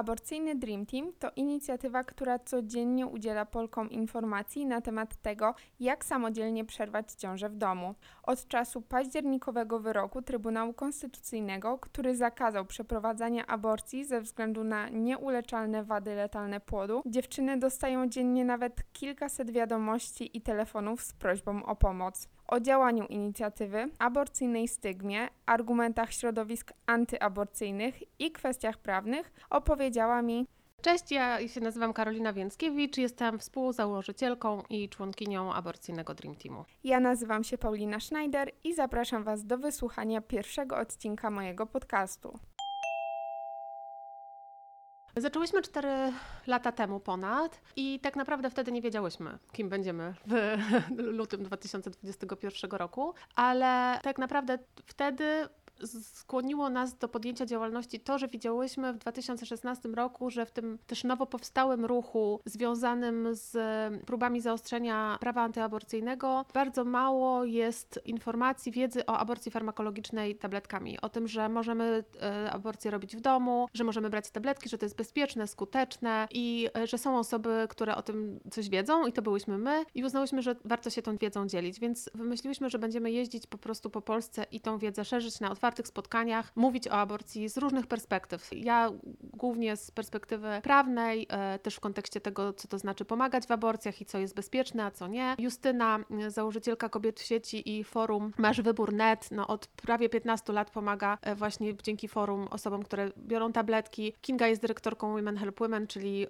Aborcyjny Dream Team to inicjatywa, która codziennie udziela Polkom informacji na temat tego, jak samodzielnie przerwać ciążę w domu. Od czasu październikowego wyroku Trybunału Konstytucyjnego, który zakazał przeprowadzania aborcji ze względu na nieuleczalne wady letalne płodu, dziewczyny dostają dziennie nawet kilkaset wiadomości i telefonów z prośbą o pomoc o działaniu inicjatywy, aborcyjnej stygmie, argumentach środowisk antyaborcyjnych i kwestiach prawnych opowiedziała mi Cześć, ja się nazywam Karolina Więckiewicz, jestem współzałożycielką i członkinią aborcyjnego Dream Teamu. Ja nazywam się Paulina Schneider i zapraszam Was do wysłuchania pierwszego odcinka mojego podcastu. Zaczęłyśmy 4 lata temu ponad i tak naprawdę wtedy nie wiedziałyśmy, kim będziemy w lutym 2021 roku, ale tak naprawdę wtedy skłoniło nas do podjęcia działalności to, że widziałyśmy w 2016 roku, że w tym też nowo powstałym ruchu związanym z próbami zaostrzenia prawa antyaborcyjnego bardzo mało jest informacji, wiedzy o aborcji farmakologicznej tabletkami. O tym, że możemy e, aborcję robić w domu, że możemy brać tabletki, że to jest bezpieczne, skuteczne i e, że są osoby, które o tym coś wiedzą i to byłyśmy my i uznałyśmy, że warto się tą wiedzą dzielić, więc wymyśliłyśmy, że będziemy jeździć po prostu po Polsce i tą wiedzę szerzyć na otwarte otwartych spotkaniach mówić o aborcji z różnych perspektyw. Ja głównie z perspektywy prawnej, e, też w kontekście tego, co to znaczy pomagać w aborcjach i co jest bezpieczne, a co nie. Justyna, założycielka Kobiet w sieci i forum Masz Wybór Net, no od prawie 15 lat pomaga e, właśnie dzięki forum osobom, które biorą tabletki. Kinga jest dyrektorką Women Help Women, czyli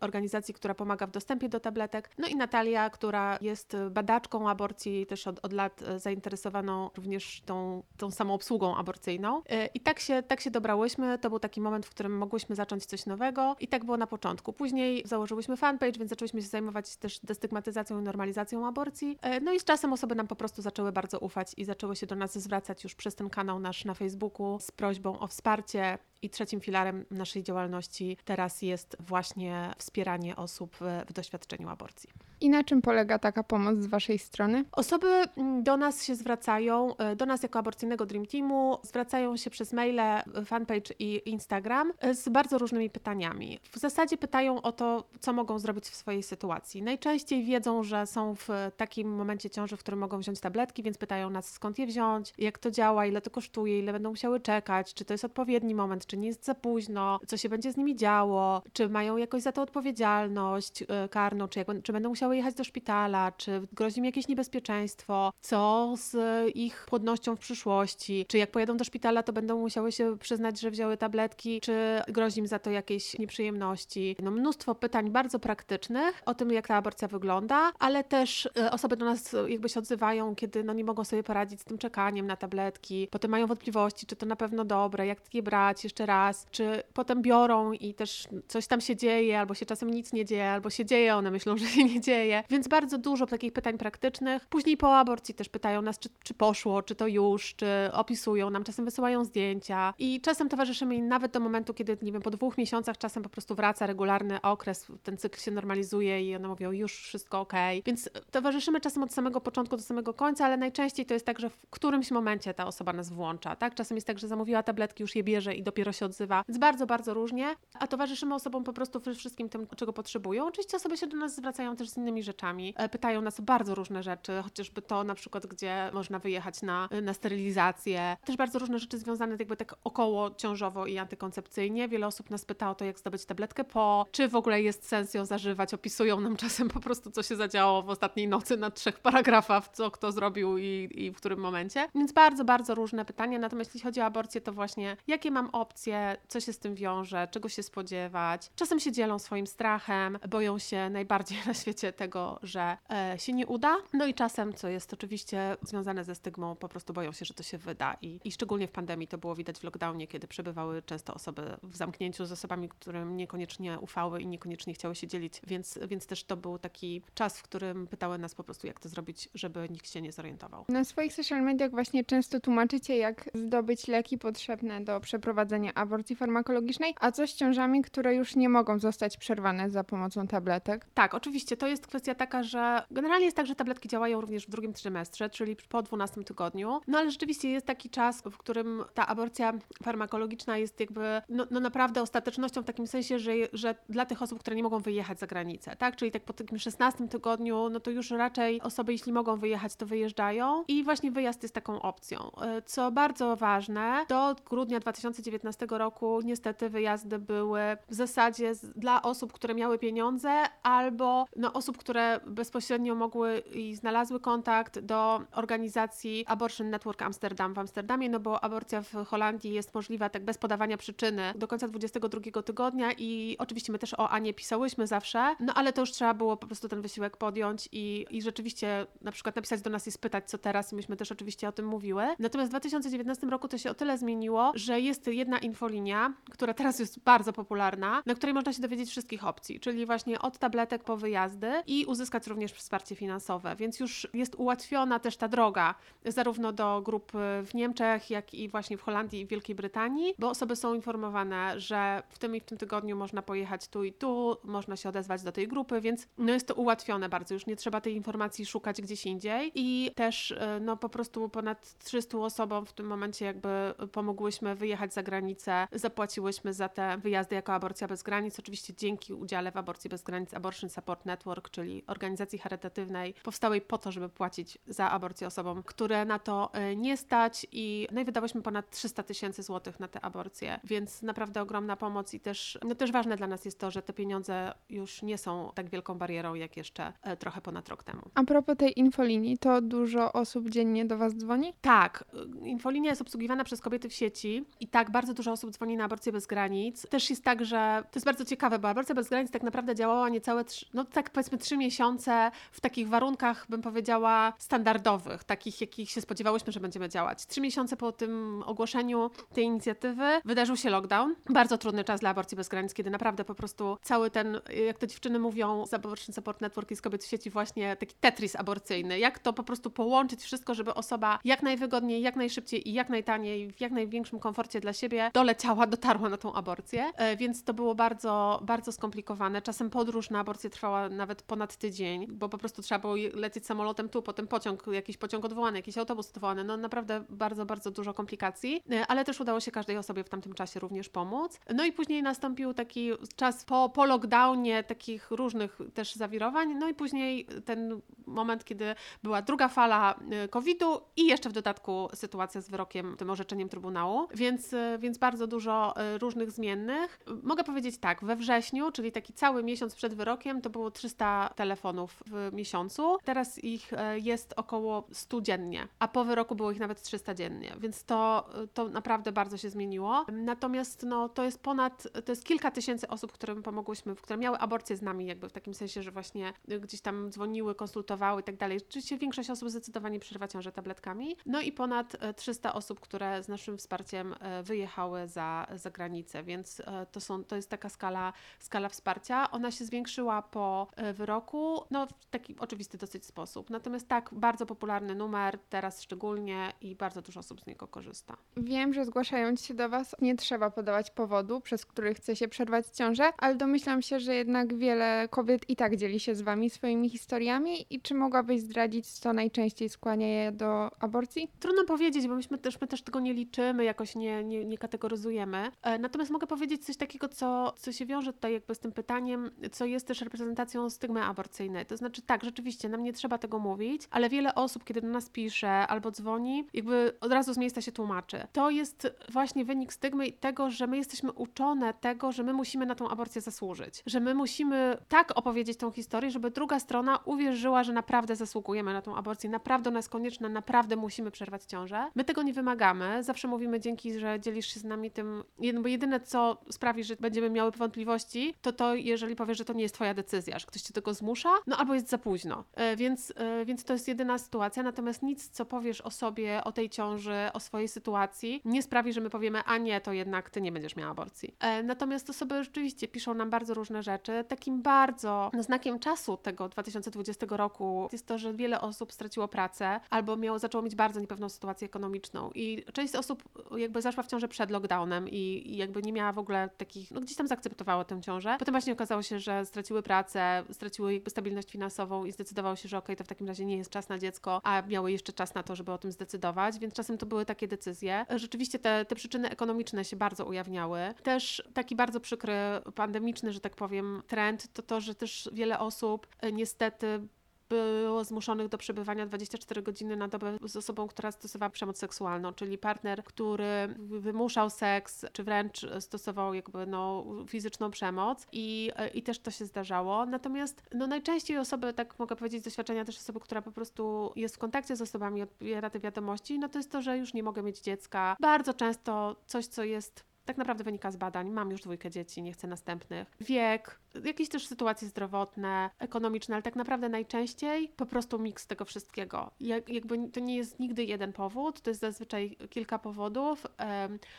organizacji, która pomaga w dostępie do tabletek. No i Natalia, która jest badaczką aborcji, też od, od lat e, zainteresowaną również tą, tą samą obsługą aborcyjną. E, I tak się, tak się dobrałyśmy. To był taki moment, w którym mogłyśmy zacząć coś nowego i tak było na początku. Później założyłyśmy fanpage, więc zaczęłyśmy się zajmować też destygmatyzacją i normalizacją aborcji. E, no i z czasem osoby nam po prostu zaczęły bardzo ufać i zaczęły się do nas zwracać już przez ten kanał nasz na Facebooku z prośbą o wsparcie. I trzecim filarem naszej działalności teraz jest właśnie wspieranie osób w doświadczeniu aborcji. I na czym polega taka pomoc z Waszej strony? Osoby mm, do nas się zwracają, e, do nas jako aborcyjnego Dream Teamu, zwracają się przez maile, fanpage i Instagram e, z bardzo różnymi pytaniami. W zasadzie pytają o to, co mogą zrobić w swojej sytuacji. Najczęściej wiedzą, że są w takim momencie ciąży, w którym mogą wziąć tabletki, więc pytają nas, skąd je wziąć, jak to działa, ile to kosztuje, ile będą musiały czekać, czy to jest odpowiedni moment, czy nie jest za późno, co się będzie z nimi działo, czy mają jakoś za to odpowiedzialność e, karną, czy, jak, czy będą musiały jechać do szpitala, czy grozi im jakieś niebezpieczeństwo, co z ich płodnością w przyszłości, czy jak pojedą do szpitala, to będą musiały się przyznać, że wzięły tabletki, czy grozi im za to jakieś nieprzyjemności. No, mnóstwo pytań bardzo praktycznych o tym, jak ta aborcja wygląda, ale też e, osoby do nas jakby się odzywają, kiedy no, nie mogą sobie poradzić z tym czekaniem na tabletki, potem mają wątpliwości, czy to na pewno dobre, jak je brać jeszcze raz, czy potem biorą i też coś tam się dzieje, albo się czasem nic nie dzieje, albo się dzieje, one myślą, że się nie dzieje. Więc bardzo dużo takich pytań praktycznych. Później po aborcji też pytają nas, czy, czy poszło, czy to już, czy opisują nam, czasem wysyłają zdjęcia i czasem towarzyszymy im nawet do momentu, kiedy, nie wiem, po dwóch miesiącach czasem po prostu wraca regularny okres, ten cykl się normalizuje i one mówią, już wszystko ok. Więc towarzyszymy czasem od samego początku do samego końca, ale najczęściej to jest tak, że w którymś momencie ta osoba nas włącza, tak? Czasem jest tak, że zamówiła tabletki, już je bierze i dopiero się odzywa. Więc bardzo, bardzo różnie, a towarzyszymy osobom po prostu wszystkim tym, czego potrzebują. Oczywiście osoby się do nas zwracają też z innymi rzeczami. E, pytają nas o bardzo różne rzeczy, chociażby to na przykład, gdzie można wyjechać na, na sterylizację. Też bardzo różne rzeczy związane jakby tak około ciążowo i antykoncepcyjnie. Wiele osób nas pyta o to, jak zdobyć tabletkę po, czy w ogóle jest sens ją zażywać. Opisują nam czasem po prostu, co się zadziało w ostatniej nocy na trzech paragrafach, co kto zrobił i, i w którym momencie. Więc bardzo, bardzo różne pytania. Natomiast jeśli chodzi o aborcję, to właśnie jakie mam opcje, co się z tym wiąże, czego się spodziewać. Czasem się dzielą swoim strachem, boją się najbardziej na świecie tego, że e, się nie uda. No i czasem, co jest oczywiście związane ze stygmą, po prostu boją się, że to się wyda. I, i szczególnie w pandemii to było widać w lockdownie, kiedy przebywały często osoby w zamknięciu z osobami, którym niekoniecznie ufały i niekoniecznie chciały się dzielić, więc, więc też to był taki czas, w którym pytały nas po prostu, jak to zrobić, żeby nikt się nie zorientował. Na swoich social mediach właśnie często tłumaczycie, jak zdobyć leki potrzebne do przeprowadzenia aborcji farmakologicznej, a co z ciążami, które już nie mogą zostać przerwane za pomocą tabletek? Tak, oczywiście, to jest kwestia taka, że generalnie jest tak, że tabletki działają również w drugim trymestrze, czyli po 12 tygodniu. No ale rzeczywiście jest taki czas, w którym ta aborcja farmakologiczna jest jakby no, no naprawdę ostatecznością w takim sensie, że, że dla tych osób, które nie mogą wyjechać za granicę, tak? Czyli tak po takim 16 tygodniu, no to już raczej osoby, jeśli mogą wyjechać, to wyjeżdżają i właśnie wyjazd jest taką opcją. Co bardzo ważne, do grudnia 2019 roku niestety wyjazdy były w zasadzie dla osób, które miały pieniądze albo no, osób, które bezpośrednio mogły i znalazły kontakt do organizacji Abortion Network Amsterdam w Amsterdamie, no bo aborcja w Holandii jest możliwa tak bez podawania przyczyny do końca 22 tygodnia i oczywiście my też o Anie pisałyśmy zawsze, no ale to już trzeba było po prostu ten wysiłek podjąć i, i rzeczywiście na przykład napisać do nas i spytać, co teraz i myśmy też oczywiście o tym mówiły. Natomiast w 2019 roku to się o tyle zmieniło, że jest jedna infolinia, która teraz jest bardzo popularna, na której można się dowiedzieć wszystkich opcji, czyli właśnie od tabletek po wyjazdy i uzyskać również wsparcie finansowe, więc już jest ułatwiona też ta droga zarówno do grup w Niemczech, jak i właśnie w Holandii i Wielkiej Brytanii, bo osoby są informowane, że w tym i w tym tygodniu można pojechać tu i tu, można się odezwać do tej grupy, więc no jest to ułatwione bardzo, już nie trzeba tej informacji szukać gdzieś indziej. I też e, no po prostu ponad 300 osobom w tym momencie jakby pomogłyśmy wyjechać za granicę, zapłaciłyśmy za te wyjazdy jako Aborcja Bez Granic, oczywiście dzięki udziale w Aborcji Bez Granic Abortion Support Network, czyli organizacji charytatywnej powstałej po to, żeby płacić za aborcję osobom, które na to e, nie stać i no i wydałyśmy ponad 300 tysięcy złotych na te aborcje, więc naprawdę ogromna pomoc i też, no też ważne dla nas jest to, że te pieniądze już nie są tak wielką barierą, jak jeszcze e, trochę ponad rok temu. A propos tej infolinii, to dużo osób dziennie do Was dzwoni? Tak, infolinia jest obsługiwana przez kobiety w sieci i tak, bardzo dużo osób dzwoni na aborcję bez granic. Też jest tak, że to jest bardzo ciekawe, bo aborcja bez granic tak naprawdę działała niecałe, trzy, no tak powiedzmy trzy miesiące w takich warunkach, bym powiedziała, standardowych, takich, jakich się spodziewałyśmy, że będziemy działać. Trzy miesiące po tym ogłoszeniu tej inicjatywy wydarzył się lockdown. Bardzo trudny czas dla aborcji bez granic, kiedy naprawdę po prostu cały ten, jak to dziewczyny mówią z Abortion Support Network i z kobiet w sieci, właśnie taki tetris aborcyjny. Jak to po prostu połączyć wszystko, żeby osoba jak najwygodniej, jak najszybciej i jak najtaniej, w jak największym komforcie dla siebie doleciała, dotarła na tą aborcję. E, więc to było bardzo, bardzo skomplikowane. Czasem podróż na aborcję trwała nawet ponad tydzień, bo po prostu trzeba było lecieć samolotem tu, potem pociąg, jakiś pociąg odwołany, jakiś autobus odwołany. No naprawdę bardzo, bardzo dużo komplikacji, e, ale też udało się każdej osobie w tamtym czasie również pomóc. No i później nastąpił taki czas po, po lockdownie takich różnych też zawirowań, no i później ten moment, kiedy była druga fala e, COVID-u i jeszcze w dodatku sytuacja z wyrokiem, tym orzeczeniem Trybunału, więc, więc bardzo dużo różnych zmiennych. Mogę powiedzieć tak, we wrześniu, czyli taki cały miesiąc przed wyrokiem, to było 300 telefonów w miesiącu. Teraz ich e, jest około 100 dziennie, a po wyroku było ich nawet 300 dziennie, więc to, to naprawdę bardzo się zmieniło. Natomiast no, to jest ponad, to jest kilka tysięcy osób, którym pomogłyśmy, które miały aborcję z nami, jakby w takim sensie, że właśnie gdzieś tam dzwoniły, konsultowały i tak dalej. Oczywiście większość osób zdecydowanie przerywa ciążę tabletkami. No i ponad 300 e, osób, które z naszym wsparciem e, wyjechały za, za granicę, więc to, są, to jest taka skala, skala wsparcia. Ona się zwiększyła po e, wyroku, no w taki oczywisty dosyć sposób. Natomiast tak, bardzo popularny numer, teraz szczególnie i bardzo dużo osób z niego korzysta. Wiem, że zgłaszając się do Was nie trzeba podawać powodu, przez który chce się przerwać ciążę, ale domyślam się, że jednak wiele kobiet i tak dzieli się z Wami swoimi historiami i czy mogłabyś zdradzić, co najczęściej skłania je do aborcji? Trudno powiedzieć, bo myśmy też, my też tego nie liczymy, jakoś nie, nie, nie kategoryzujemy. E, natomiast mogę powiedzieć coś takiego, co, co się wiąże tutaj jakby z tym pytaniem, co jest też reprezentacją stygmy aborcyjnej. To znaczy tak, rzeczywiście, nam nie trzeba tego mówić, ale wiele osób, kiedy do nas pisze albo dzwoni, jakby od razu z miejsca się tłumaczy. To jest właśnie wynik stygmy i tego, że my jesteśmy uczone tego, że my musimy na tą aborcję zasłużyć. Że my musimy tak opowiedzieć tą historię, żeby druga strona uwierzyła, że naprawdę zasługujemy na tą aborcję, naprawdę ona jest konieczna, naprawdę musimy przerwać ciążę. My tego nie wymagamy, zawsze mówimy dzięki, że dzielisz się z nami tym, bo jedyne co sprawi, że będziemy miały wątpliwości, to to, jeżeli powiesz, że to nie jest twoja decyzja, że ktoś cię tego zmusza, no albo jest za późno. E, więc, e, więc to jest jedyna sytuacja, natomiast nic, co powiesz o sobie, o tej ciąży, o swojej sytuacji, nie sprawi, że my powiemy, a nie, to jednak ty nie będziesz miała aborcji. E, natomiast osoby rzeczywiście piszą nam bardzo różne rzeczy. Takim bardzo znakiem czasu tego 2020 roku jest to, że wiele osób straciło pracę albo miało, zaczęło mieć bardzo niepewną sytuację ekonomiczną i część osób jakby zaszła w ciążę przed lockdownem i, i jakby nie miała w ogóle takich, no gdzieś tam zaakceptowała tę ciążę. Potem właśnie okazało się, że straciły pracę, straciły straciły jakby stabilność finansową i zdecydowały się, że okej, to w takim razie nie jest czas na dziecko, a miały jeszcze czas na to, żeby o tym zdecydować, więc czasem to były takie decyzje. Rzeczywiście te, te przyczyny ekonomiczne się bardzo ujawniały. Też taki bardzo przykry, pandemiczny, że tak powiem, trend to to, że też wiele osób e, niestety było zmuszonych do przebywania 24 godziny na dobę z osobą, która stosowała przemoc seksualną, czyli partner, który wymuszał seks, czy wręcz stosował jakby no, fizyczną przemoc i, i też to się zdarzało. Natomiast no, najczęściej osoby, tak mogę powiedzieć z doświadczenia też osoby, która po prostu jest w kontakcie z osobami, odbiera te wiadomości, no to jest to, że już nie mogę mieć dziecka. Bardzo często coś, co jest tak naprawdę wynika z badań. Mam już dwójkę dzieci, nie chcę następnych. Wiek, jakieś też sytuacje zdrowotne, ekonomiczne, ale tak naprawdę najczęściej po prostu miks tego wszystkiego. Jak, jakby to nie jest nigdy jeden powód, to jest zazwyczaj kilka powodów,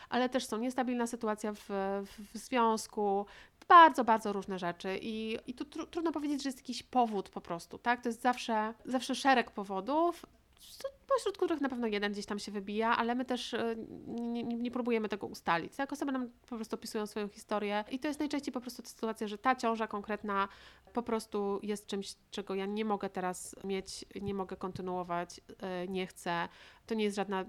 ale też są niestabilna sytuacja w, w, w związku, bardzo, bardzo różne rzeczy i, i tu tr trudno powiedzieć, że jest jakiś powód po prostu, tak? To jest zawsze, zawsze szereg powodów, pośród których na pewno jeden gdzieś tam się wybija, ale my też e, nie, nie, nie próbujemy tego ustalić. Tak, osoby nam po prostu opisują swoją historię i to jest najczęściej po prostu sytuacja, że ta ciąża konkretna po prostu jest czymś, czego ja nie mogę teraz mieć, nie mogę kontynuować, e, nie chcę. To nie jest żadna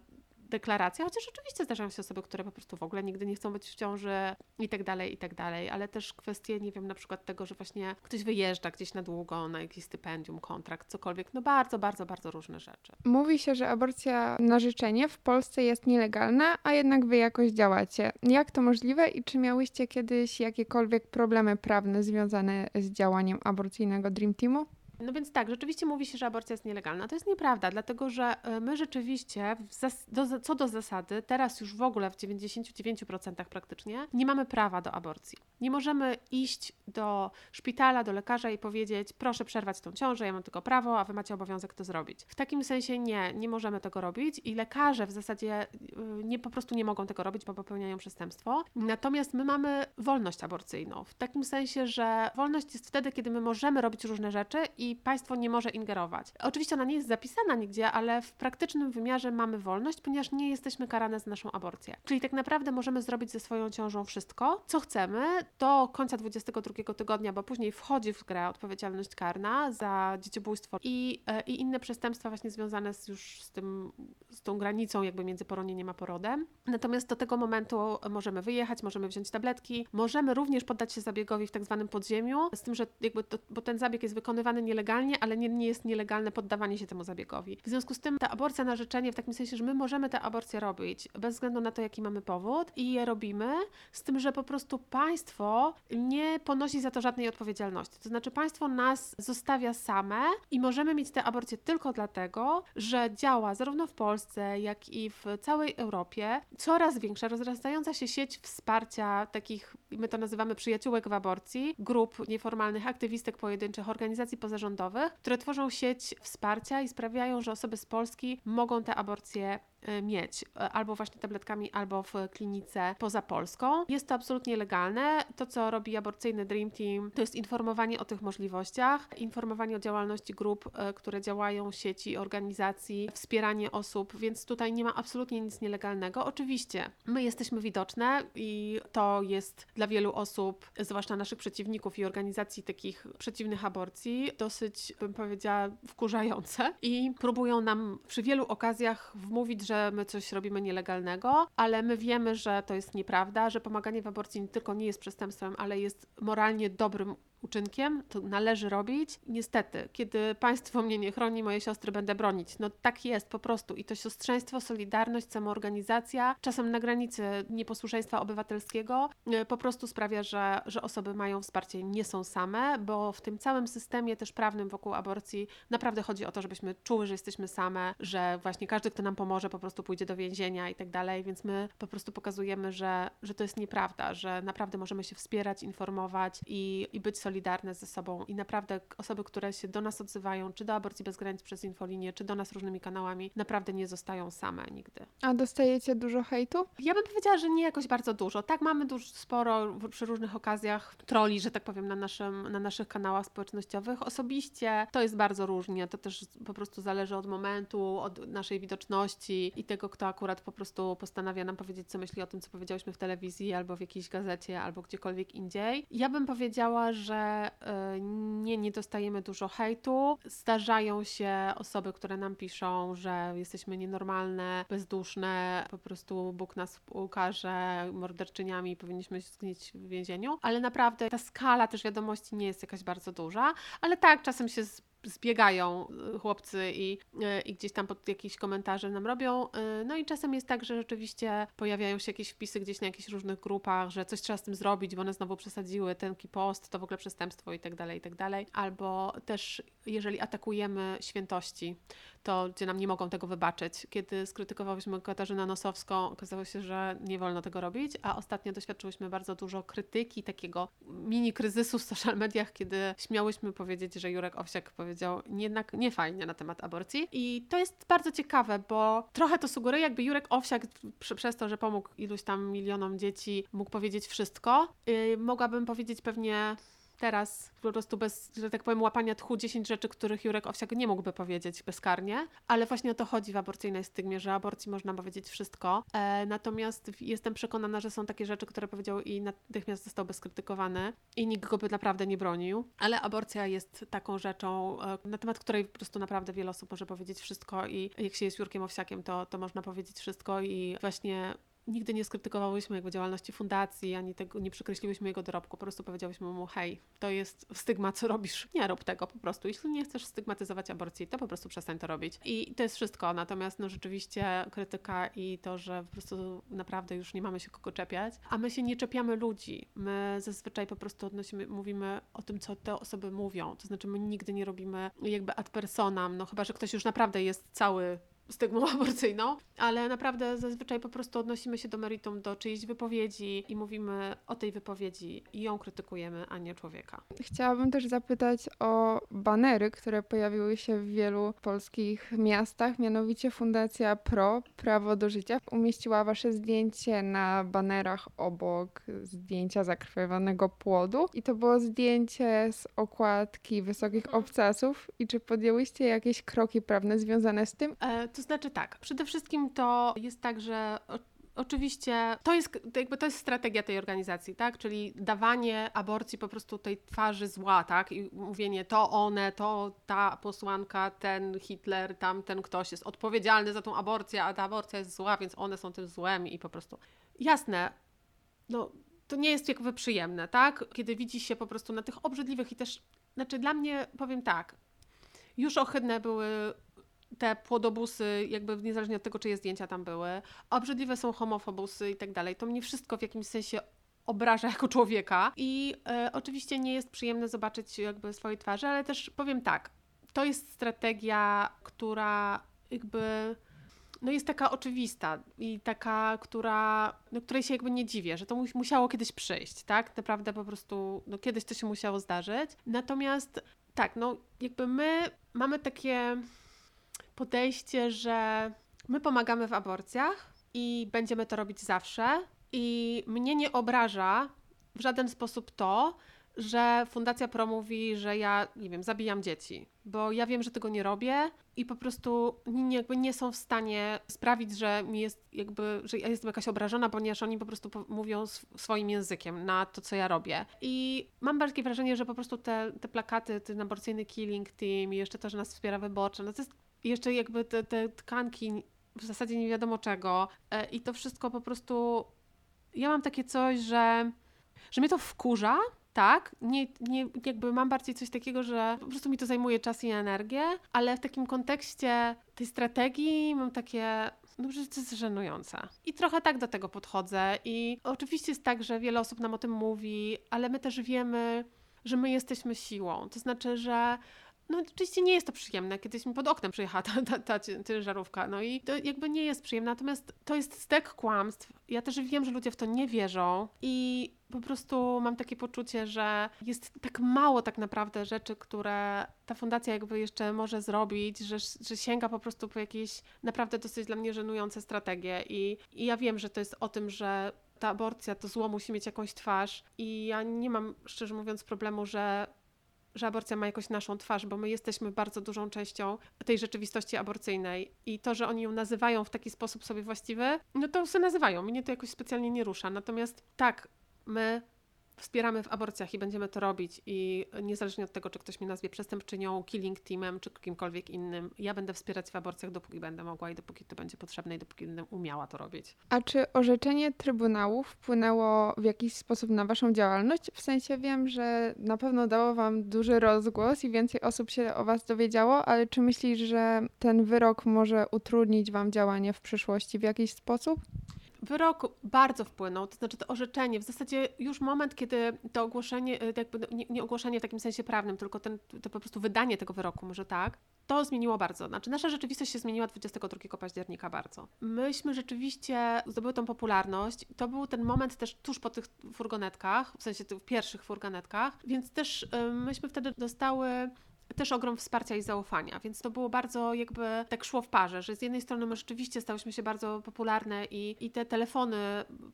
deklaracja, chociaż oczywiście zdarzają się osoby, które po prostu w ogóle nigdy nie chcą być w ciąży i tak dalej, i tak dalej, ale też kwestie, nie wiem, na przykład tego, że właśnie ktoś wyjeżdża gdzieś na długo na jakieś stypendium, kontrakt, cokolwiek, no bardzo, bardzo, bardzo różne rzeczy. Mówi się, że aborcja na życzenie w Polsce jest nielegalna, a jednak wy jakoś działacie. Jak to możliwe i czy miałyście kiedyś jakiekolwiek problemy prawne związane z działaniem aborcyjnego Dream Teamu? No więc tak, rzeczywiście mówi się, że aborcja jest nielegalna. To jest nieprawda, dlatego że e, my rzeczywiście, do, co do zasady, teraz już w ogóle w 99% praktycznie, nie mamy prawa do aborcji. Nie możemy iść do szpitala, do lekarza i powiedzieć, proszę przerwać tą ciążę, ja mam tylko prawo, a wy macie obowiązek to zrobić. W takim sensie nie, nie możemy tego robić i lekarze w zasadzie e, nie, po prostu nie mogą tego robić, bo popełniają przestępstwo. Natomiast my mamy wolność aborcyjną, w takim sensie, że wolność jest wtedy, kiedy my możemy robić różne rzeczy i państwo nie może ingerować. Oczywiście ona nie jest zapisana nigdzie, ale w praktycznym wymiarze mamy wolność, ponieważ nie jesteśmy karane za naszą aborcję. Czyli tak naprawdę możemy zrobić ze swoją ciążą wszystko, co chcemy do końca 22 tygodnia, bo później wchodzi w grę odpowiedzialność karna za dzieciobójstwo i, e, i inne przestępstwa właśnie związane z, już z, tym, z tą granicą jakby między poronieniem a porodem. Natomiast do tego momentu możemy wyjechać, możemy wziąć tabletki, możemy również poddać się zabiegowi w tak zwanym podziemiu, z tym, że jakby to, bo ten zabieg jest wykonywany nielegalnie legalnie, ale nie, nie jest nielegalne poddawanie się temu zabiegowi. W związku z tym ta aborcja na życzenie w takim sensie, że my możemy tę aborcję robić bez względu na to, jaki mamy powód i je robimy, z tym, że po prostu państwo nie ponosi za to żadnej odpowiedzialności. To znaczy państwo nas zostawia same i możemy mieć tę aborcję tylko dlatego, że działa zarówno w Polsce, jak i w całej Europie coraz większa, rozrastająca się sieć wsparcia takich, my to nazywamy przyjaciółek w aborcji, grup nieformalnych, aktywistek pojedynczych, organizacji pozarządowych, które tworzą sieć wsparcia i sprawiają, że osoby z Polski mogą te aborcje mieć, e, albo właśnie tabletkami, albo w klinice poza Polską. Jest to absolutnie legalne. To, co robi aborcyjny Dream Team, to jest informowanie o tych możliwościach, informowanie o działalności grup, e, które działają, sieci, organizacji, wspieranie osób, więc tutaj nie ma absolutnie nic nielegalnego. Oczywiście, my jesteśmy widoczne i to jest dla wielu osób, zwłaszcza naszych przeciwników i organizacji takich przeciwnych aborcji, dosyć, bym powiedziała, wkurzające i próbują nam przy wielu okazjach wmówić, że że my coś robimy nielegalnego, ale my wiemy, że to jest nieprawda, że pomaganie w aborcji nie tylko nie jest przestępstwem, ale jest moralnie dobrym uczynkiem, to należy robić. Niestety, kiedy państwo mnie nie chroni, moje siostry będę bronić. No tak jest po prostu. I to siostrzeństwo, solidarność, samoorganizacja, czasem na granicy nieposłuszeństwa obywatelskiego, e, po prostu sprawia, że, że osoby mają wsparcie, nie są same, bo w tym całym systemie też prawnym wokół aborcji naprawdę chodzi o to, żebyśmy czuły, że jesteśmy same, że właśnie każdy, kto nam pomoże, po prostu pójdzie do więzienia i tak dalej, więc my po prostu pokazujemy, że, że to jest nieprawda, że naprawdę możemy się wspierać, informować i, i być solidarni solidarne ze sobą i naprawdę osoby, które się do nas odzywają, czy do aborcji bez granic przez infolinię, czy do nas różnymi kanałami, naprawdę nie zostają same nigdy. A dostajecie dużo hejtu? Ja bym powiedziała, że nie jakoś bardzo dużo. Tak, mamy dużo, sporo przy różnych okazjach troli, że tak powiem, na, naszym, na naszych kanałach społecznościowych. Osobiście to jest bardzo różnie. To też po prostu zależy od momentu, od naszej widoczności i tego, kto akurat po prostu postanawia nam powiedzieć, co myśli o tym, co powiedziałyśmy w telewizji, albo w jakiejś gazecie, albo gdziekolwiek indziej. Ja bym powiedziała, że y, nie, nie dostajemy dużo hejtu. Zdarzają się osoby, które nam piszą, że jesteśmy nienormalne, bezduszne, po prostu Bóg nas ukaże morderczyniami i powinniśmy zgnić w więzieniu. Ale naprawdę ta skala też wiadomości nie jest jakaś bardzo duża. Ale tak, czasem się z zbiegają y, chłopcy i, y, i gdzieś tam pod jakieś komentarze nam robią. Y, No i czasem jest tak, że rzeczywiście pojawiają się jakieś wpisy gdzieś na jakichś różnych grupach, że coś trzeba z tym zrobić, bo one znowu przesadziły ten post, to w ogóle przestępstwo i tak dalej, i tak dalej. Albo też jeżeli atakujemy świętości, to gdzie nam nie mogą tego wybaczyć. Kiedy skrytykowałyśmy Katarzynę Nosowską, okazało się, że nie wolno tego robić, a ostatnio doświadczyłyśmy bardzo dużo krytyki, takiego mini kryzysu w social mediach, kiedy śmiałyśmy powiedzieć, że Jurek Owsiak powiedział jednak nie fajnie na temat aborcji. I to jest bardzo ciekawe, bo trochę to sugeruje, jakby Jurek Owsiak przez to, że pomógł iluś tam milionom dzieci, mógł powiedzieć wszystko. Yy, mogłabym powiedzieć pewnie teraz po prostu bez, że tak powiem, łapania tchu 10 rzeczy, których Jurek Owsiak nie mógłby powiedzieć bezkarnie, ale właśnie o to chodzi w aborcyjnej stygmie, że aborcji można powiedzieć wszystko. E, natomiast jestem przekonana, że są takie rzeczy, które powiedział i natychmiast został bezkrytykowany i nikt go by naprawdę nie bronił, ale aborcja jest taką rzeczą, e, na temat której po prostu naprawdę wiele osób może powiedzieć wszystko i jak się jest Jurkiem Owsiakiem, to, to można powiedzieć wszystko i właśnie Nigdy nie skrytykowałyśmy jakby działalności fundacji, ani tego nie przekreśliłyśmy jego dorobku. Po prostu powiedziałyśmy mu, hej, to jest stygma, co robisz. Nie rób tego po prostu. Jeśli nie chcesz stygmatyzować aborcji, to po prostu przestań to robić. I to jest wszystko. Natomiast no rzeczywiście krytyka i to, że po prostu naprawdę już nie mamy się kogo czepiać. A my się nie czepiamy ludzi. My zazwyczaj po prostu odnosimy, mówimy o tym, co te osoby mówią. To znaczy my nigdy nie robimy jakby ad personam, no chyba, że ktoś już naprawdę jest cały stygmą aborcyjną, ale naprawdę zazwyczaj po prostu odnosimy się do meritum, do czyjejś wypowiedzi i mówimy o tej wypowiedzi i ją krytykujemy, a nie człowieka. Chciałabym też zapytać o banery, które pojawiły się w wielu polskich miastach, mianowicie Fundacja PRO, Prawo do Życia, umieściła wasze zdjęcie na banerach obok zdjęcia zakrwiowanego płodu i to było zdjęcie z okładki Wysokich Obcasów i czy podjęłyście jakieś kroki prawne związane z tym? E, to znaczy tak, przede wszystkim to jest tak, że oczywiście to jest, to jakby to jest strategia tej organizacji, tak? Czyli dawanie aborcji po prostu tej twarzy zła, tak? I mówienie to one, to ta posłanka, ten Hitler, tamten ktoś jest odpowiedzialny za tą aborcję, a ta aborcja jest zła, więc one są tym złem i po prostu. Jasne, no to nie jest jakby przyjemne, tak? Kiedy widzi się po prostu na tych obrzydliwych i też, znaczy dla mnie, powiem tak, już ohydne były te płodobusy, jakby niezależnie od tego, czyje zdjęcia tam były, obrzydliwe są homofobusy i tak dalej. To mnie wszystko w jakimś sensie obraża jako człowieka i e, oczywiście nie jest przyjemne zobaczyć jakby swojej twarzy, ale też powiem tak, to jest strategia, która jakby no jest taka oczywista i taka, która, no, której się jakby nie dziwię, że to mu- musiało kiedyś przyjść, tak? Naprawdę po prostu, no kiedyś to się musiało zdarzyć. Natomiast tak, no jakby my mamy takie podejście, że my pomagamy w aborcjach i będziemy to robić zawsze. I mnie nie obraża w żaden sposób to, że Fundacja Pro mówi, że ja, nie wiem, zabijam dzieci, bo ja wiem, że tego nie robię i po prostu nie, jakby nie są w stanie sprawić, że mi jest jakby, że ja jestem jakaś obrażona, ponieważ oni po prostu mówią sw- swoim językiem na to, co ja robię. I mam takie wrażenie, że po prostu te, te plakaty, ten aborcyjny killing team i jeszcze to, że nas wspiera wyborcza, no to jest jeszcze jakby te, te tkanki w zasadzie nie wiadomo czego e, i to wszystko po prostu ja mam takie coś, że, że mnie to wkurza, tak, nie, nie, jakby mam bardziej coś takiego, że po prostu mi to zajmuje czas i energię, ale w takim kontekście tej strategii mam takie, no, że to jest żenujące. I trochę tak do tego podchodzę i oczywiście jest tak, że wiele osób nam o tym mówi, ale my też wiemy, że my jesteśmy siłą, to znaczy, że no oczywiście nie jest to przyjemne, kiedyś mi pod oknem przyjechała ta, ta, ta cię- ciężarówka, no i to jakby nie jest przyjemne, natomiast to jest stek kłamstw. Ja też wiem, że ludzie w to nie wierzą. I po prostu mam takie poczucie, że jest tak mało tak naprawdę rzeczy, które ta fundacja jakby jeszcze może zrobić, że, że sięga po prostu po jakieś naprawdę dosyć dla mnie żenujące strategie. I, i ja wiem, że to jest o tym, że ta aborcja, to zło musi mieć jakąś twarz. I ja nie mam, szczerze mówiąc, problemu, że że aborcja ma jakąś naszą twarz, bo my jesteśmy bardzo dużą częścią tej rzeczywistości aborcyjnej i to, że oni ją nazywają w taki sposób sobie właściwy, no to sobie nazywają. Mnie to jakoś specjalnie nie rusza. Natomiast tak, my wspieramy w aborcjach i będziemy to robić i niezależnie od tego, czy ktoś mnie nazwie przestępczynią, killing teamem, czy kimkolwiek innym, ja będę wspierać w aborcjach, dopóki będę mogła i dopóki to będzie potrzebne i dopóki będę umiała to robić. A czy orzeczenie Trybunału wpłynęło w jakiś sposób na Waszą działalność? W sensie wiem, że na pewno dało Wam duży rozgłos i więcej osób się o Was dowiedziało, ale czy myślisz, że ten wyrok może utrudnić Wam działanie w przyszłości w jakiś sposób? Wyrok bardzo wpłynął, to znaczy to orzeczenie, w zasadzie już moment, kiedy to ogłoszenie, y, jakby no, nie, nie ogłoszenie w takim sensie prawnym, tylko ten, to po prostu wydanie tego wyroku, może tak, to zmieniło bardzo. Znaczy nasza rzeczywistość się zmieniła 22 października bardzo. Myśmy rzeczywiście zdobyły tą popularność. To był ten moment też tuż po tych furgonetkach, w sensie tych pierwszych furgonetkach, więc też y, myśmy wtedy dostały też ogrom wsparcia i zaufania, więc to było bardzo jakby tak szło w parze, że z jednej strony my rzeczywiście stałyśmy się bardzo popularne i, i te telefony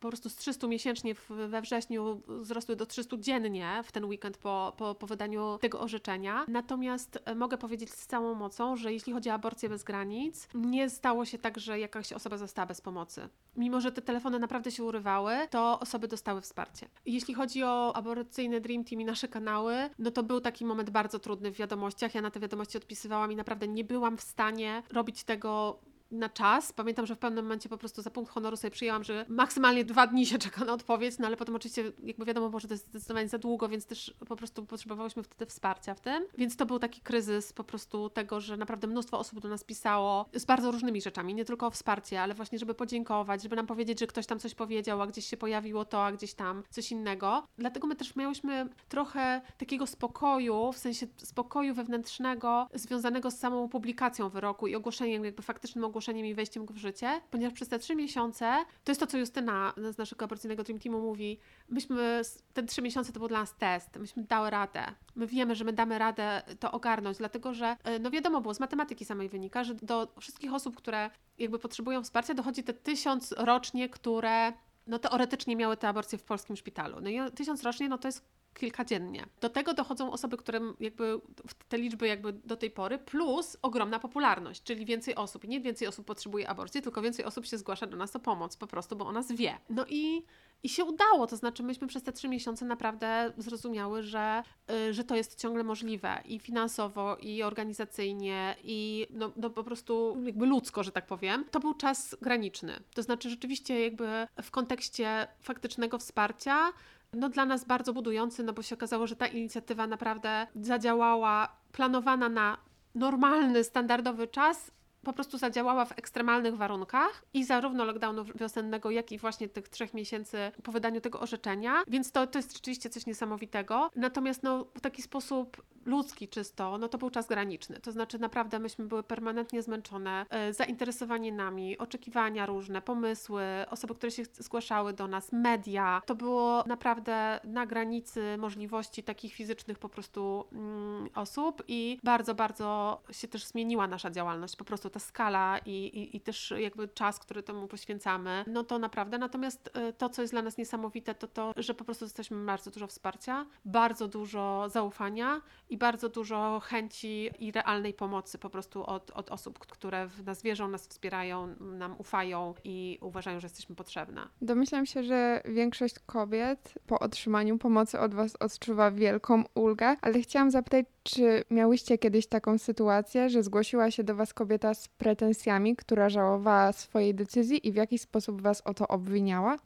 po prostu z 300 miesięcznie w, we wrześniu wzrosły do 300 dziennie w ten weekend po, po, po wydaniu tego orzeczenia. Natomiast e, mogę powiedzieć z całą mocą, że jeśli chodzi o aborcję bez granic, nie stało się tak, że jakaś osoba została bez pomocy. Mimo, że te telefony naprawdę się urywały, to osoby dostały wsparcie. Jeśli chodzi o aborcyjny Dream Team i nasze kanały, no to był taki moment bardzo trudny w wiadomościach wiadomościach. Ja na te wiadomości odpisywałam i naprawdę nie byłam w stanie robić tego na czas. Pamiętam, że w pewnym momencie po prostu za punkt honoru sobie przyjęłam, że maksymalnie dwa dni się czeka na odpowiedź, no ale potem oczywiście, jakby wiadomo, może to jest zdecydowanie za długo, więc też po prostu potrzebowałyśmy wtedy wsparcia w tym. Więc to był taki kryzys po prostu tego, że naprawdę mnóstwo osób do nas pisało z bardzo różnymi rzeczami, nie tylko o wsparcie, ale właśnie, żeby podziękować, żeby nam powiedzieć, że ktoś tam coś powiedział, a gdzieś się pojawiło to, a gdzieś tam coś innego. Dlatego my też miałyśmy trochę takiego spokoju, w sensie spokoju wewnętrznego, związanego z samą publikacją wyroku i ogłoszeniem, jakby faktycznym ogłoszeniem ogłoszeniem i wejściem go w życie, ponieważ przez te trzy miesiące, to jest to, co Justyna z naszego aborcyjnego Dream Teamu mówi, myśmy, te trzy miesiące to był dla nas test, myśmy dały radę. My wiemy, że my damy radę to ogarnąć, dlatego że, e, no wiadomo było, z matematyki samej wynika, że do wszystkich osób, które jakby potrzebują wsparcia, dochodzi te tysiąc rocznie, które no teoretycznie miały te aborcje w polskim szpitalu. No i tysiąc rocznie, no to jest kilka dziennie. Do tego dochodzą osoby, które jakby te liczby jakby do tej pory, plus ogromna popularność, czyli więcej osób. I nie więcej osób potrzebuje aborcji, tylko więcej osób się zgłasza do nas o pomoc, po prostu, bo o nas wie. No i, i się udało, to znaczy myśmy przez te trzy miesiące naprawdę zrozumiały, że, yy, że to jest ciągle możliwe i finansowo, i organizacyjnie, i no, no po prostu jakby ludzko, że tak powiem. To był czas graniczny. To znaczy rzeczywiście jakby w kontekście faktycznego wsparcia no dla nas bardzo budujący, no bo się okazało, że ta inicjatywa naprawdę zadziałała, planowana na normalny, standardowy czas, po prostu zadziałała w ekstremalnych warunkach i zarówno lockdownu wiosennego, jak i właśnie tych trzech miesięcy po wydaniu tego orzeczenia, więc to, to jest rzeczywiście coś niesamowitego. Natomiast no, w taki sposób ludzki czysto, no to był czas graniczny. To znaczy naprawdę myśmy były permanentnie zmęczone, yy, zainteresowanie nami, oczekiwania różne, pomysły, osoby, które się zgłaszały do nas, media. To było naprawdę na granicy możliwości takich fizycznych po prostu mm, osób i bardzo, bardzo się też zmieniła nasza działalność. Po prostu ta skala i, i, i też jakby czas, który temu poświęcamy, no to naprawdę. Natomiast yy, to, co jest dla nas niesamowite, to to, że po prostu jesteśmy bardzo dużo wsparcia, bardzo dużo zaufania i bardzo dużo chęci i realnej pomocy po prostu od, od osób, które w nas wierzą, nas wspierają, nam ufają i uważają, że jesteśmy potrzebne. Domyślam się, że większość kobiet po otrzymaniu pomocy od Was odczuwa wielką ulgę, ale chciałam zapytać, czy miałyście kiedyś taką sytuację, że zgłosiła się do Was kobieta z pretensjami, która żałowała swojej decyzji i w jakiś sposób Was o to obwiniała?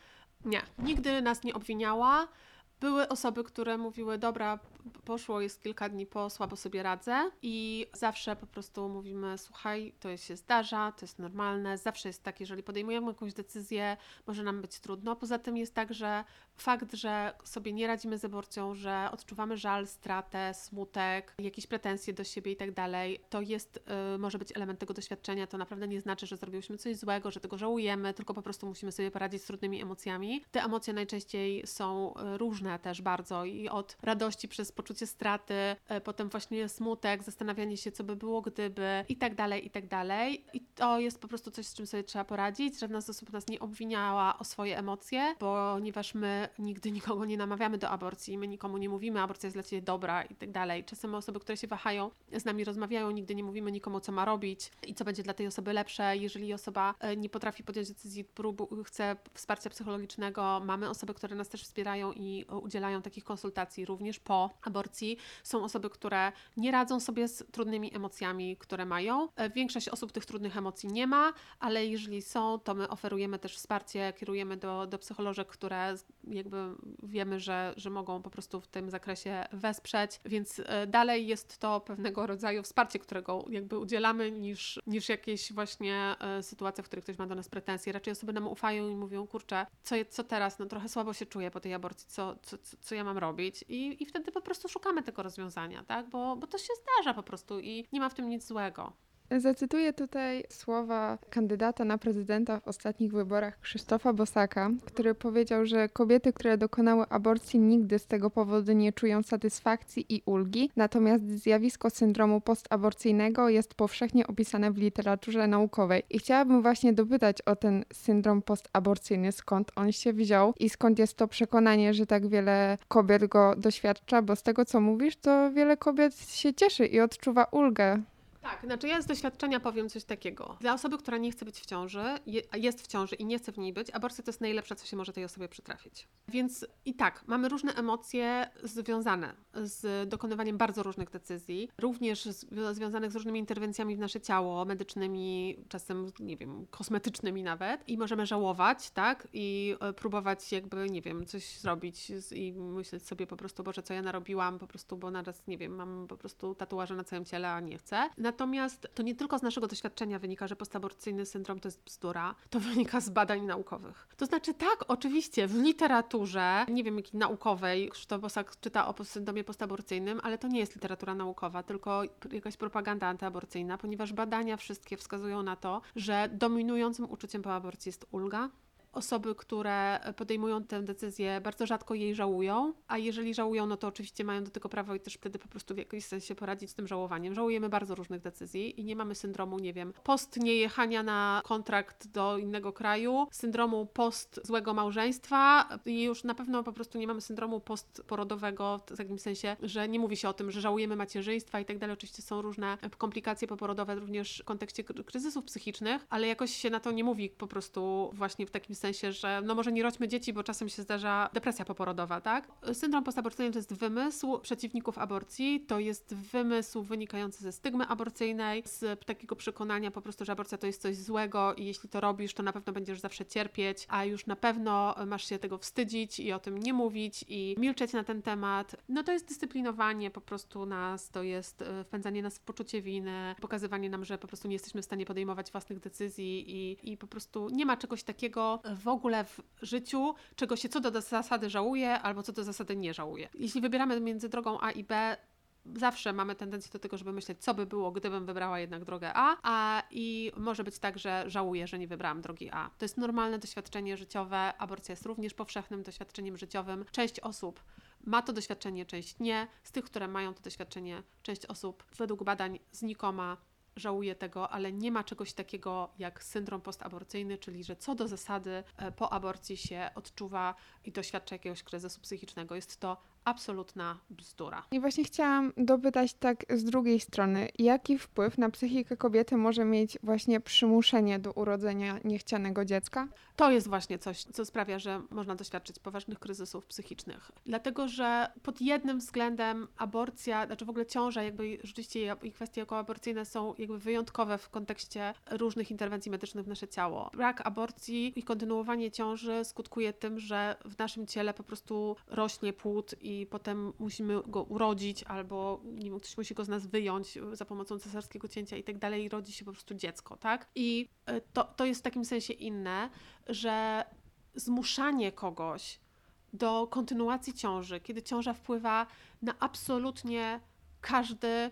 Nie, nigdy nas nie obwiniała. Były osoby, które mówiły, dobra, poszło, jest kilka dni po, słabo sobie radzę i zawsze po prostu mówimy, słuchaj, to się zdarza, to jest normalne, zawsze jest tak, jeżeli podejmujemy jakąś decyzję, może nam być trudno. Poza tym jest tak, że fakt, że sobie nie radzimy z aborcją, że odczuwamy żal, stratę, smutek, jakieś pretensje do siebie i tak dalej, to jest, y, może być element tego doświadczenia, to naprawdę nie znaczy, że zrobiłyśmy coś złego, że tego żałujemy, tylko po prostu musimy sobie poradzić z trudnymi emocjami. Te emocje najczęściej są y, różne też bardzo i od radości przez poczucie straty, y, potem właśnie smutek, zastanawianie się, co by było gdyby i tak dalej, i tak dalej. I to jest po prostu coś, z czym sobie trzeba poradzić. Żadna z osób nas nie obwiniała o swoje emocje, ponieważ my nigdy nikogo nie namawiamy do aborcji, my nikomu nie mówimy, aborcja jest dla ciebie dobra i tak dalej. Czasem osoby, które się wahają, z nami rozmawiają, nigdy nie mówimy nikomu, co ma robić i co będzie dla tej osoby lepsze. Jeżeli osoba e, nie potrafi podjąć decyzji, próbu, chce wsparcia psychologicznego, mamy osoby, które nas też wspierają i e, udzielają takich konsultacji również po aborcji. Są osoby, które nie radzą sobie z trudnymi emocjami, które mają. E, Większość osób tych trudnych emocji nie ma, ale jeżeli są, to my oferujemy też wsparcie, kierujemy do, do psycholożek, które jakby wiemy, że, że mogą po prostu w tym zakresie wesprzeć, więc e, dalej jest to pewnego rodzaju wsparcie, którego jakby udzielamy, niż, niż jakieś właśnie e, sytuacje, w których ktoś ma do nas pretensje. Raczej osoby nam ufają i mówią, kurczę, co, co teraz, no trochę słabo się czuję po tej aborcji, co, co, co ja mam robić I, i wtedy po prostu szukamy tego rozwiązania, tak, bo, bo to się zdarza po prostu i nie ma w tym nic złego. Zacytuję tutaj słowa kandydata na prezydenta w ostatnich wyborach Krzysztofa Bosaka, który powiedział, że kobiety, które dokonały aborcji, nigdy z tego powodu nie czują satysfakcji i ulgi, natomiast zjawisko syndromu postaborcyjnego jest powszechnie opisane w literaturze naukowej. I chciałabym właśnie dopytać o ten syndrom postaborcyjny, skąd on się wziął i skąd jest to przekonanie, że tak wiele kobiet go doświadcza, bo z tego co mówisz, to wiele kobiet się cieszy i odczuwa ulgę Tak, znaczy ja z doświadczenia powiem coś takiego. Dla osoby, która nie chce być w ciąży, jest w ciąży i nie chce w niej być, aborcja to jest najlepsze, co się może tej osobie przytrafić. Więc i tak, mamy różne emocje związane z dokonywaniem bardzo różnych decyzji, również związanych z różnymi interwencjami w nasze ciało, medycznymi, czasem, nie wiem, kosmetycznymi nawet. I możemy żałować, tak? I e, próbować jakby, nie wiem, coś zrobić i myśleć sobie po prostu, Boże, co ja narobiłam, po prostu, bo naraz, nie wiem, mam po prostu tatuaże na całym ciele, a nie chcę. Natomiast to nie tylko z naszego doświadczenia wynika, że postaborcyjny syndrom to jest bzdura, to wynika z badań naukowych. To znaczy tak, oczywiście, w literaturze, nie wiem jakiej naukowej, Krzysztof Bosak czyta o syndromie postaborcyjnym, ale to nie jest literatura naukowa, tylko jakaś propaganda antyaborcyjna, ponieważ badania wszystkie wskazują na to, że dominującym uczuciem po aborcji jest ulga, Osoby, które podejmują tę decyzję, bardzo rzadko jej żałują, a jeżeli żałują, no to oczywiście mają do tego prawo i też wtedy po prostu w jakimś sensie poradzić z tym żałowaniem. Żałujemy bardzo różnych decyzji i nie mamy syndromu, nie wiem, post niejechania na kontrakt do innego kraju, syndromu post złego małżeństwa i już na pewno po prostu nie mamy syndromu postporodowego w takim sensie, że nie mówi się o tym, że żałujemy macierzyństwa i tak dalej. Oczywiście są różne komplikacje poporodowe również w kontekście kry- kryzysów psychicznych, ale jakoś się na to nie mówi po prostu właśnie w takim sensie, że no może nie rodźmy dzieci, bo czasem się zdarza depresja poporodowa, tak? Syndrom postaborcyjny to jest wymysł przeciwników aborcji, to jest wymysł wynikający ze stygmy aborcyjnej, z takiego przekonania po prostu, że aborcja to jest coś złego i jeśli to robisz, to na pewno będziesz zawsze cierpieć, a już na pewno masz się tego wstydzić i o tym nie mówić i milczeć na ten temat. No to jest dyscyplinowanie po prostu nas, to jest e, wpędzanie nas w poczucie winy, pokazywanie nam, że po prostu nie jesteśmy w stanie podejmować własnych decyzji i, i po prostu nie ma czegoś takiego w ogóle w życiu, czego się co do zasady żałuje albo co do zasady nie żałuje. Jeśli wybieramy między drogą A i B, zawsze mamy tendencję do tego, żeby myśleć, co by było, gdybym wybrała jednak drogę A, a i może być tak, że żałuję, że nie wybrałam drogi A. To jest normalne doświadczenie życiowe, aborcja jest również powszechnym doświadczeniem życiowym. Część osób ma to doświadczenie, część nie. Z tych, które mają to doświadczenie, część osób według badań znikoma żałuje tego, ale nie ma czegoś takiego jak syndrom postaborcyjny, czyli że co do zasady e, po aborcji się odczuwa i doświadcza jakiegoś kryzysu psychicznego. Jest to absolutna bzdura. I właśnie chciałam dopytać tak z drugiej strony, jaki wpływ na psychikę kobiety może mieć właśnie przymuszenie do urodzenia niechcianego dziecka? To jest właśnie coś, co sprawia, że można doświadczyć poważnych kryzysów psychicznych. Dlatego, że pod jednym względem aborcja, znaczy w ogóle ciąża, jakby rzeczywiście i kwestie okołoaborcyjne są jakby wyjątkowe w kontekście różnych interwencji medycznych w nasze ciało. Brak aborcji i kontynuowanie ciąży skutkuje tym, że w naszym ciele po prostu rośnie płód i potem musimy go urodzić albo nie wiem, ktoś musi go z nas wyjąć za pomocą cesarskiego cięcia i tak dalej i rodzi się po prostu dziecko, tak? I y, to, to jest w takim sensie inne, że zmuszanie kogoś do kontynuacji ciąży, kiedy ciąża wpływa na absolutnie każdy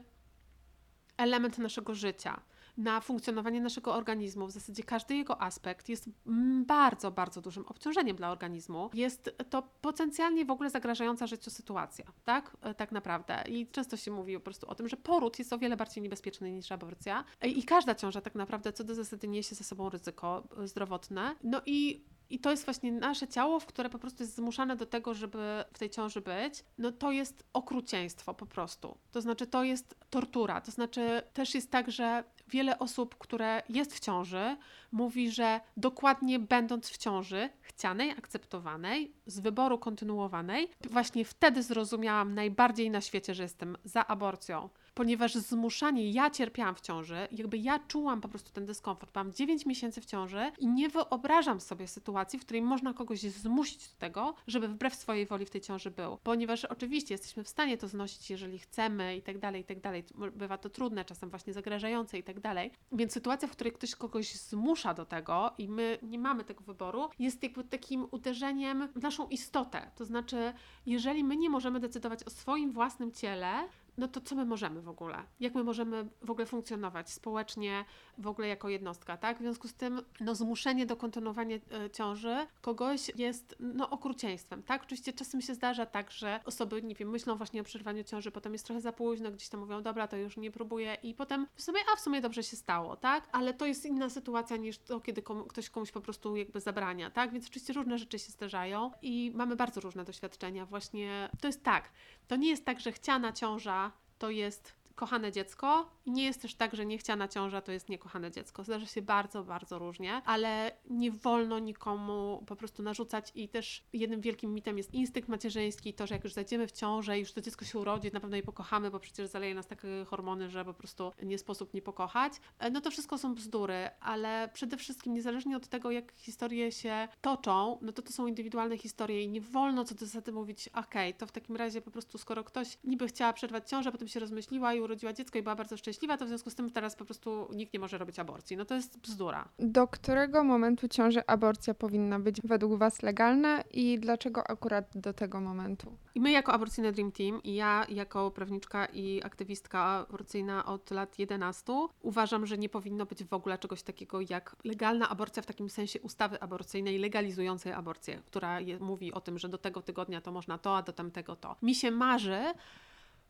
element naszego życia, na funkcjonowanie naszego organizmu, w zasadzie każdy jego aspekt jest mm, bardzo, bardzo dużym obciążeniem dla organizmu. Jest to potencjalnie w ogóle zagrażająca życiu sytuacja, tak? E, Tak naprawdę. I często się mówi po prostu o tym, że poród jest o wiele bardziej niebezpieczny niż aborcja. E, I każda ciąża tak naprawdę co do zasady niesie ze sobą ryzyko e, zdrowotne. No i i to jest właśnie nasze ciało, w które po prostu jest zmuszane do tego, żeby w tej ciąży być, no to jest okrucieństwo po prostu. To znaczy, to jest tortura. To znaczy, też jest tak, że wiele osób, które jest w ciąży, mówi, że dokładnie będąc w ciąży, chcianej, akceptowanej, z wyboru kontynuowanej, właśnie wtedy zrozumiałam najbardziej na świecie, że jestem za aborcją ponieważ zmuszanie, ja cierpiałam w ciąży, jakby ja czułam po prostu ten dyskomfort. Mam 9 miesięcy w ciąży i nie wyobrażam sobie sytuacji, w której można kogoś zmusić do tego, żeby wbrew swojej woli w tej ciąży był. Ponieważ oczywiście jesteśmy w stanie to znosić, jeżeli chcemy i tak dalej, i tak dalej. Bywa to trudne, czasem właśnie zagrażające i tak dalej. Więc sytuacja, w której ktoś kogoś zmusza do tego i my nie mamy tego wyboru, jest jakby takim uderzeniem w naszą istotę. To znaczy, jeżeli my nie możemy decydować o swoim własnym ciele, no to co my możemy w ogóle? Jak my możemy w ogóle funkcjonować społecznie, w ogóle jako jednostka, tak? W związku z tym, no zmuszenie do kontynuowania e, ciąży kogoś jest, no okrucieństwem, tak? Oczywiście czasem się zdarza tak, że osoby, nie wiem, myślą właśnie o przerwaniu ciąży, potem jest trochę za późno, gdzieś tam mówią, dobra, to już nie próbuję i potem w sumie, a w sumie dobrze się stało, tak? Ale to jest inna sytuacja niż to, kiedy komu, ktoś komuś po prostu jakby zabrania, tak? Więc oczywiście różne rzeczy się zdarzają i mamy bardzo różne doświadczenia. Właśnie to jest tak, to nie jest tak, że chciana ciąża to jest kochane dziecko nie jest też tak, że niechciana ciąża to jest niekochane dziecko. Zdarza się bardzo, bardzo różnie, ale nie wolno nikomu po prostu narzucać i też jednym wielkim mitem jest instynkt macierzyński, to, że jak już zajdziemy w ciążę i już to dziecko się urodzi, na pewno je pokochamy, bo przecież zaleje nas takie hormony, że po prostu nie sposób nie pokochać. E, no to wszystko są bzdury, ale przede wszystkim niezależnie od tego, jak historie się toczą, no to to są indywidualne historie i nie wolno co do zasady mówić, okej, okay, to w takim razie po prostu skoro ktoś niby chciała przerwać ciążę, potem się rozmyśliła i urodziła dziecko i była bardzo szczęśliwa, to w związku z tym teraz po prostu nikt nie może robić aborcji. No to jest bzdura. Do którego momentu ciąży aborcja powinna być według Was legalna i dlaczego akurat do tego momentu? I my jako Aborcyjne Dream Team i ja jako prawniczka i aktywistka aborcyjna od lat 11 uważam, że nie powinno być w ogóle czegoś takiego jak legalna aborcja w takim sensie ustawy aborcyjnej legalizującej aborcję, która je, mówi o tym, że do tego tygodnia to można to, a do tamtego to. Mi się marzy,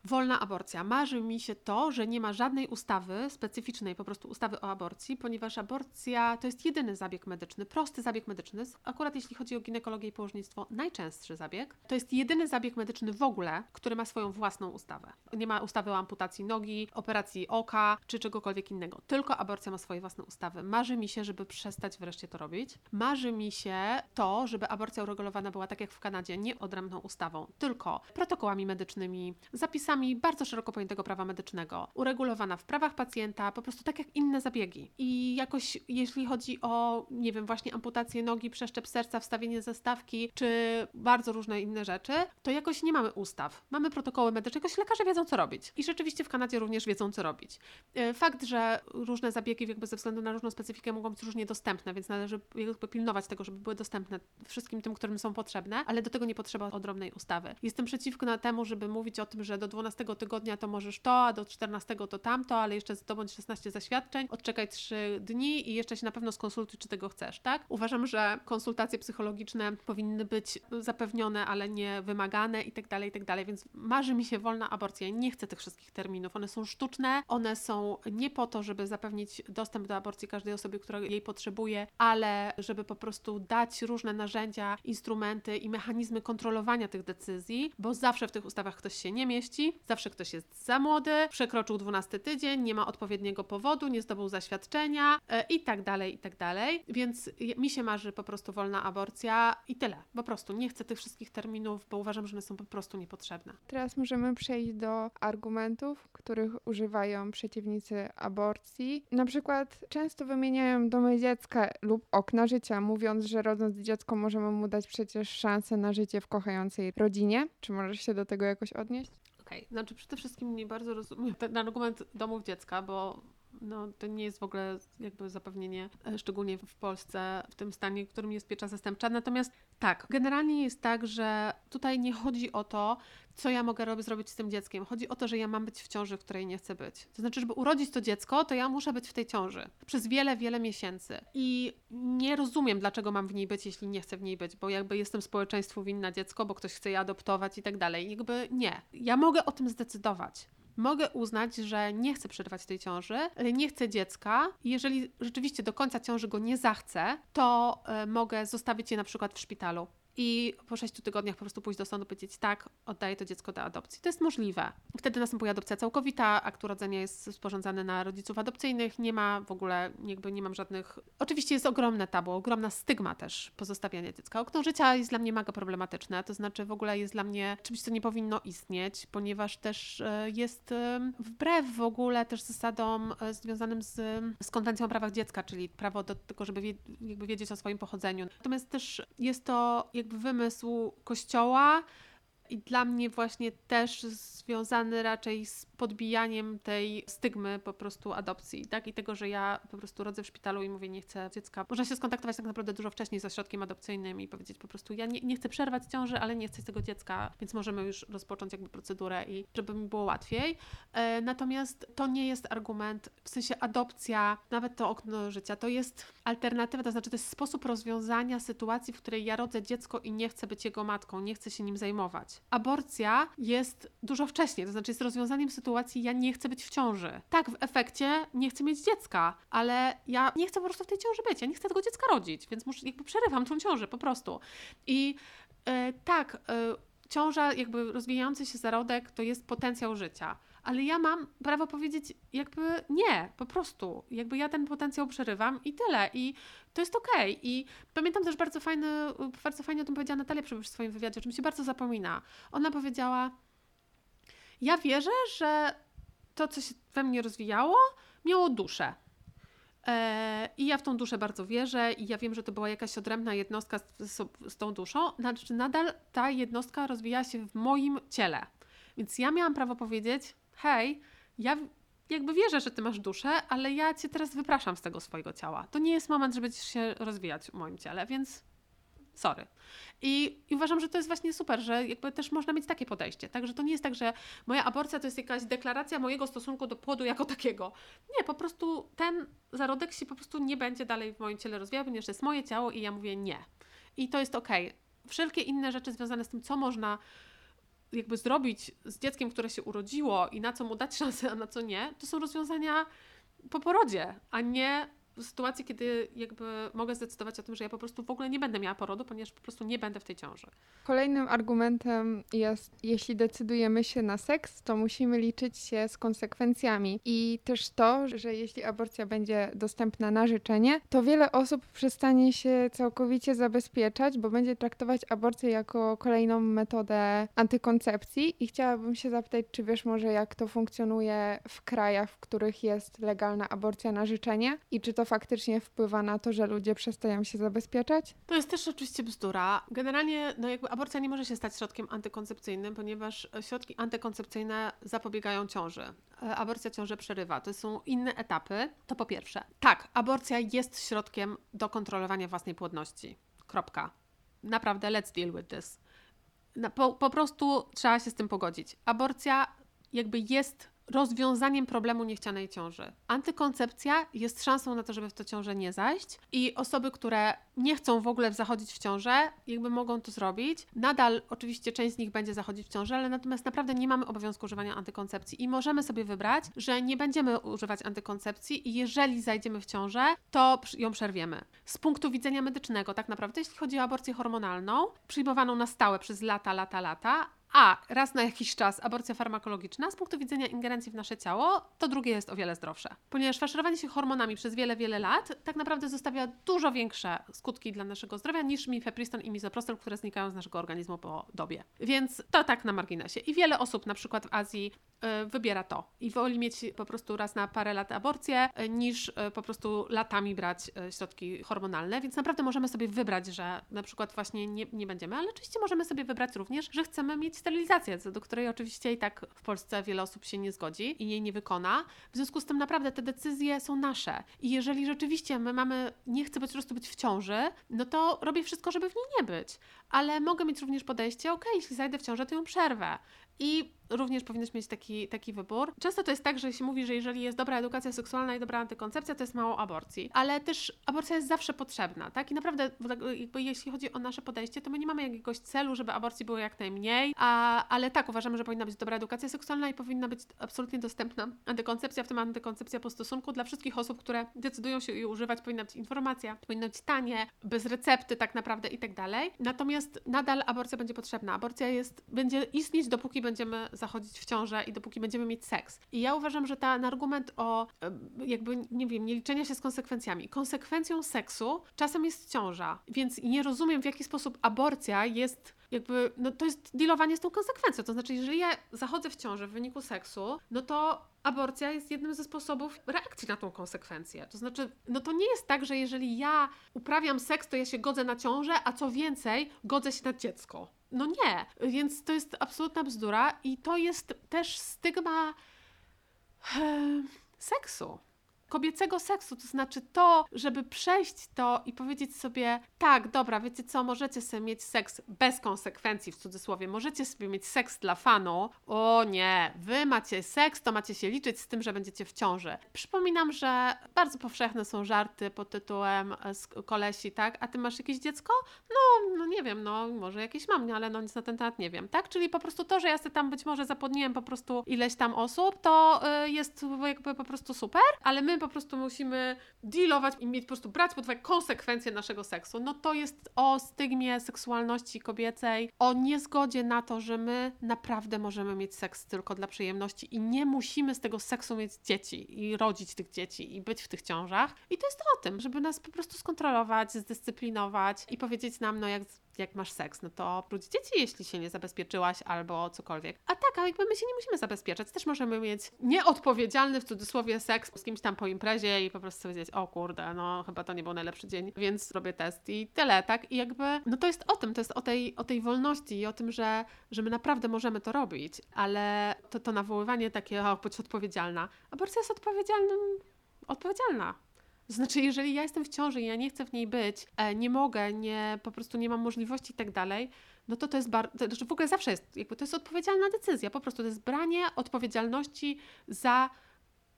wolna aborcja. Marzy mi się to, że nie ma żadnej ustawy specyficznej, po prostu ustawy o aborcji, ponieważ aborcja to jest jedyny zabieg medyczny, prosty zabieg medyczny, akurat jeśli chodzi o ginekologię i położnictwo, najczęstszy zabieg. To jest jedyny zabieg medyczny w ogóle, który ma swoją własną ustawę. Nie ma ustawy o amputacji nogi, operacji oka czy czegokolwiek innego. Tylko aborcja ma swoje własne ustawy. Marzy mi się, żeby przestać wreszcie to robić. Marzy mi się to, żeby aborcja uregulowana była tak jak w Kanadzie, nie odrębną ustawą, tylko protokołami medycznymi, zapisami bardzo szeroko pojętego prawa medycznego, uregulowana w prawach pacjenta, po prostu tak jak inne zabiegi. I jakoś, jeśli chodzi o, nie wiem, właśnie amputację nogi, przeszczep serca, wstawienie zestawki, czy bardzo różne inne rzeczy, to jakoś nie mamy ustaw. Mamy protokoły medyczne, jakoś lekarze wiedzą, co robić. I rzeczywiście w Kanadzie również wiedzą, co robić. E, fakt, że różne zabiegi jakby ze względu na różną specyfikę mogą być różnie dostępne, więc należy jakby pilnować tego, żeby były dostępne wszystkim tym, którym są potrzebne, ale do tego nie potrzeba odrobnej ustawy. Jestem przeciwko temu, żeby mówić o tym, że do 12 tygodnia to możesz to, a do 14 to tamto, ale jeszcze zdobądź 16 zaświadczeń, odczekaj 3 dni i jeszcze się na pewno skonsultuj, czy tego chcesz, tak? Uważam, że konsultacje psychologiczne powinny być zapewnione, ale nie wymagane i tak dalej, i tak dalej, więc marzy mi się wolna aborcja. Nie chcę tych wszystkich terminów. One są sztuczne, one są nie po to, żeby zapewnić dostęp do aborcji każdej osobie, która jej potrzebuje, ale żeby po prostu dać różne narzędzia, instrumenty i mechanizmy kontrolowania tych decyzji, bo zawsze w tych ustawach ktoś się nie mieści, zawsze ktoś jest za młody, przekroczył 12 tydzień, nie ma odpowiedniego powodu, nie zdobył zaświadczenia e, i tak dalej, i tak dalej. Więc mi się marzy po prostu wolna aborcja i tyle. Po prostu nie chcę tych wszystkich terminów, bo uważam, że one są po prostu niepotrzebne. Teraz możemy przejść do argumentów, których używają przeciwnicy aborcji. Na przykład często wymieniają domy dziecka lub okna życia, mówiąc, że rodząc dziecko możemy mu dać przecież szansę na życie w kochającej rodzinie. Czy możesz się do tego jakoś odnieść? Okej, okay. znaczy przede wszystkim nie bardzo rozumiem ten argument domów dziecka, bo no, to nie jest w ogóle jakby zapewnienie, e, szczególnie w Polsce, w tym stanie, w którym jest piecza zastępcza. Natomiast tak, generalnie jest tak, że tutaj nie chodzi o to, co ja mogę robić, zrobić z tym dzieckiem. Chodzi o to, że ja mam być w ciąży, w której nie chcę być. To znaczy, żeby urodzić to dziecko, to ja muszę być w tej ciąży przez wiele, wiele miesięcy. I nie rozumiem, dlaczego mam w niej być, jeśli nie chcę w niej być, bo jakby jestem społeczeństwu winna dziecko, bo ktoś chce je adoptować i tak dalej. Jakby nie. Ja mogę o tym zdecydować mogę uznać, że nie chcę przerywać tej ciąży, nie chcę dziecka. Jeżeli rzeczywiście do końca ciąży go nie zachcę, to y, mogę zostawić je na przykład w szpitalu i po 6 tygodniach po prostu pójść do sądu powiedzieć tak, oddaję to dziecko do adopcji. To jest możliwe. Wtedy następuje adopcja całkowita, akt urodzenia jest sporządzany na rodziców adopcyjnych, nie ma w ogóle, jakby nie mam żadnych... Oczywiście jest ogromne tabu, ogromna stygma też pozostawiania dziecka. Okno życia jest dla mnie mega problematyczne, to znaczy w ogóle jest dla mnie czymś, co nie powinno istnieć, ponieważ też e, jest e, wbrew w ogóle też zasadom e, związanym z, z konwencją o prawach dziecka, czyli prawo do tego, żeby wie, jakby wiedzieć o swoim pochodzeniu. Natomiast też jest to jakby wymysł kościoła i dla mnie właśnie też związany raczej z podbijaniem tej stygmy po prostu adopcji, tak? I tego, że ja po prostu rodzę w szpitalu i mówię, nie chcę dziecka. Można się skontaktować tak naprawdę dużo wcześniej z ośrodkiem adopcyjnym i powiedzieć po prostu, ja nie, nie chcę przerwać ciąży, ale nie chcę tego dziecka, więc możemy już rozpocząć jakby procedurę i żeby mi było łatwiej. E, natomiast to nie jest argument, w sensie adopcja, nawet to okno życia, to jest alternatywa, to znaczy to jest sposób rozwiązania sytuacji, w której ja rodzę dziecko i nie chcę być jego matką, nie chcę się nim zajmować. Aborcja jest dużo wcześniej, to znaczy jest rozwiązaniem sytuacji, ja nie chcę być w ciąży. Tak, w efekcie nie chcę mieć dziecka, ale ja nie chcę po prostu w tej ciąży być, ja nie chcę tego dziecka rodzić, więc muszę, jakby przerywam tą ciążę po prostu. I e, tak, e, ciąża, jakby rozwijający się zarodek to jest potencjał życia ale ja mam prawo powiedzieć jakby nie, po prostu. Jakby ja ten potencjał przerywam i tyle. I to jest okej. Okay. I pamiętam też bardzo fajny, bardzo fajnie o tym powiedziała Natalia w swoim wywiadzie, o czym się bardzo zapomina. Ona powiedziała, ja wierzę, że to, co się we mnie rozwijało, miało duszę. E, I ja w tą duszę bardzo wierzę, i ja wiem, że to była jakaś odrębna jednostka z, z, tą duszą. Znaczy, nadal ta jednostka rozwija się w moim ciele. Więc ja miałam prawo powiedzieć: hej, ja jakby wierzę, że ty masz duszę, ale ja cię teraz wypraszam z tego swojego ciała. To nie jest moment, żeby się rozwijać w moim ciele, więc sorry. I, I, uważam, że to jest właśnie super, że jakby też można mieć takie podejście. Także to nie jest tak, że moja aborcja to jest jakaś deklaracja mojego stosunku do płodu jako takiego. Nie, po prostu ten zarodek się po prostu nie będzie dalej w moim ciele rozwijał, ponieważ to jest moje ciało i ja mówię nie. I to jest okej. Okay. Wszelkie inne rzeczy związane z tym, co można jakby zrobić z dzieckiem, które się urodziło i na co mu dać szansę, a na co nie, to są rozwiązania po porodzie, a nie sytuacji, kiedy jakby mogę zdecydować o tym, że ja po prostu w ogóle nie będę miała porodu, ponieważ po prostu nie będę w tej ciąży. Kolejnym argumentem jest, jeśli decydujemy się na seks, to musimy liczyć się z konsekwencjami. I też to, że jeśli aborcja będzie dostępna na życzenie, to wiele osób przestanie się całkowicie zabezpieczać, bo będzie traktować aborcję jako kolejną metodę antykoncepcji. I chciałabym się zapytać, czy wiesz może, jak to funkcjonuje w krajach, w których jest legalna aborcja na życzenie i czy to to faktycznie wpływa na to, że ludzie przestają się zabezpieczać? To jest też oczywiście bzdura. Generalnie no jakby aborcja nie może się stać środkiem antykoncepcyjnym, ponieważ środki antykoncepcyjne zapobiegają ciąży. E, aborcja ciąży przerywa. To są inne etapy. To po pierwsze. Tak, aborcja jest środkiem do kontrolowania własnej płodności. Kropka. Naprawdę, let's deal with this. Po, po prostu trzeba się z tym pogodzić. Aborcja jakby jest rozwiązaniem problemu niechcianej ciąży. Antykoncepcja jest szansą na to, żeby w to ciążę nie zajść i osoby, które nie chcą w ogóle zachodzić w ciążę, jakby mogą to zrobić. Nadal oczywiście część z nich będzie zachodzić w ciążę, ale natomiast naprawdę nie mamy obowiązku używania antykoncepcji i możemy sobie wybrać, że nie będziemy używać antykoncepcji i jeżeli zajdziemy w ciążę, to ją przerwiemy. Z punktu widzenia medycznego, tak naprawdę, jeśli chodzi o aborcję hormonalną, przyjmowaną na stałe przez lata, lata, lata, a raz na jakiś czas aborcja farmakologiczna z punktu widzenia ingerencji w nasze ciało, to drugie jest o wiele zdrowsze. Ponieważ faszerowanie się hormonami przez wiele, wiele lat tak naprawdę zostawia dużo większe skutki dla naszego zdrowia niż mifepriston i misoprostol, które znikają z naszego organizmu po dobie. Więc to tak na marginesie. I wiele osób na przykład w Azji y, wybiera to i woli mieć po prostu raz na parę lat aborcję, y, niż y, po prostu latami brać środki hormonalne. Więc naprawdę możemy sobie wybrać, że na przykład właśnie nie, nie będziemy, ale oczywiście możemy sobie wybrać również, że chcemy mieć sterylizację, co do której oczywiście i tak w Polsce wiele osób się nie zgodzi i jej nie wykona. W związku z tym naprawdę te decyzje są nasze. I jeżeli rzeczywiście my mamy, nie chcę po prostu być w ciąży, no to robię wszystko, żeby w niej nie być. Ale mogę mieć również podejście, ok, jeśli zajdę w ciążę, to ją przerwę. I również powinnaś mieć taki, taki wybór. Często to jest tak, że się mówi, że jeżeli jest dobra edukacja seksualna i dobra antykoncepcja, to jest mało aborcji. Ale też aborcja jest zawsze potrzebna, tak? I naprawdę, jeśli chodzi o nasze podejście, to my nie mamy jakiegoś celu, żeby aborcji było jak najmniej, a, ale tak, uważamy, że powinna być dobra edukacja seksualna i powinna być absolutnie dostępna antykoncepcja, w tym antykoncepcja po stosunku dla wszystkich osób, które decydują się jej używać. Powinna być informacja, powinna być tanie, bez recepty tak naprawdę i tak dalej. Natomiast nadal aborcja będzie potrzebna. Aborcja jest, będzie istnieć, dopóki będziemy zachodzić w ciążę i dopóki będziemy mieć seks. I ja uważam, że ten argument o jakby, nie wiem, nie liczenia się z konsekwencjami. Konsekwencją seksu czasem jest ciąża, więc nie rozumiem w jaki sposób aborcja jest jakby, no to jest dealowanie z tą konsekwencją. To znaczy, jeżeli ja zachodzę w ciążę w wyniku seksu, no to aborcja jest jednym ze sposobów reakcji na tą konsekwencję. To znaczy, no to nie jest tak, że jeżeli ja uprawiam seks, to ja się godzę na ciążę, a co więcej, godzę się na dziecko. No nie, więc to jest absolutna bzdura i to jest też stygma e, seksu kobiecego seksu, to znaczy to, żeby przejść to i powiedzieć sobie, tak, dobra, wiecie co, możecie sobie mieć seks bez konsekwencji, w cudzysłowie, możecie sobie mieć seks dla fanu, o nie, wy macie seks, to macie się liczyć z tym, że będziecie w ciąży. Przypominam, że bardzo powszechne są żarty pod tytułem e, kolesi, tak, a ty masz jakieś dziecko? No, no nie wiem, no może jakieś mam, ale no nic na ten temat nie wiem, tak, czyli po prostu to, że ja sobie tam być może zapłodniłem po prostu ileś tam osób, to y, jest jakby po prostu super, ale my po prostu musimy dealować i mieć po prostu brać pod uwagę konsekwencje naszego seksu. No to jest o stygmie seksualności kobiecej, o niezgodzie na to, że my naprawdę możemy mieć seks tylko dla przyjemności i nie musimy z tego seksu mieć dzieci i rodzić tych dzieci i być w tych ciążach. I to jest o tym, żeby nas po prostu skontrolować, zdyscyplinować i powiedzieć nam, no jak jak masz seks, no to oprócz dzieci, jeśli się nie zabezpieczyłaś albo cokolwiek. A tak, a jakby my się nie musimy zabezpieczać. Też możemy mieć nieodpowiedzialny w cudzysłowie seks z kimś tam po imprezie i po prostu powiedzieć, o kurde, no chyba to nie był najlepszy dzień, więc robię test i tyle, tak? I jakby, no to jest o tym, to jest o tej, o tej wolności i o tym, że, że my naprawdę możemy to robić, ale to, to nawoływanie takie, o, bądź odpowiedzialna. Aborcja jest odpowiedzialnym, odpowiedzialna. Znaczy, jeżeli ja jestem w ciąży i ja nie chcę w niej być, e, nie mogę, nie, po prostu nie mam możliwości i tak dalej, no to to jest bardzo, znaczy w ogóle zawsze jest, jakby to jest odpowiedzialna decyzja, po prostu to jest branie odpowiedzialności za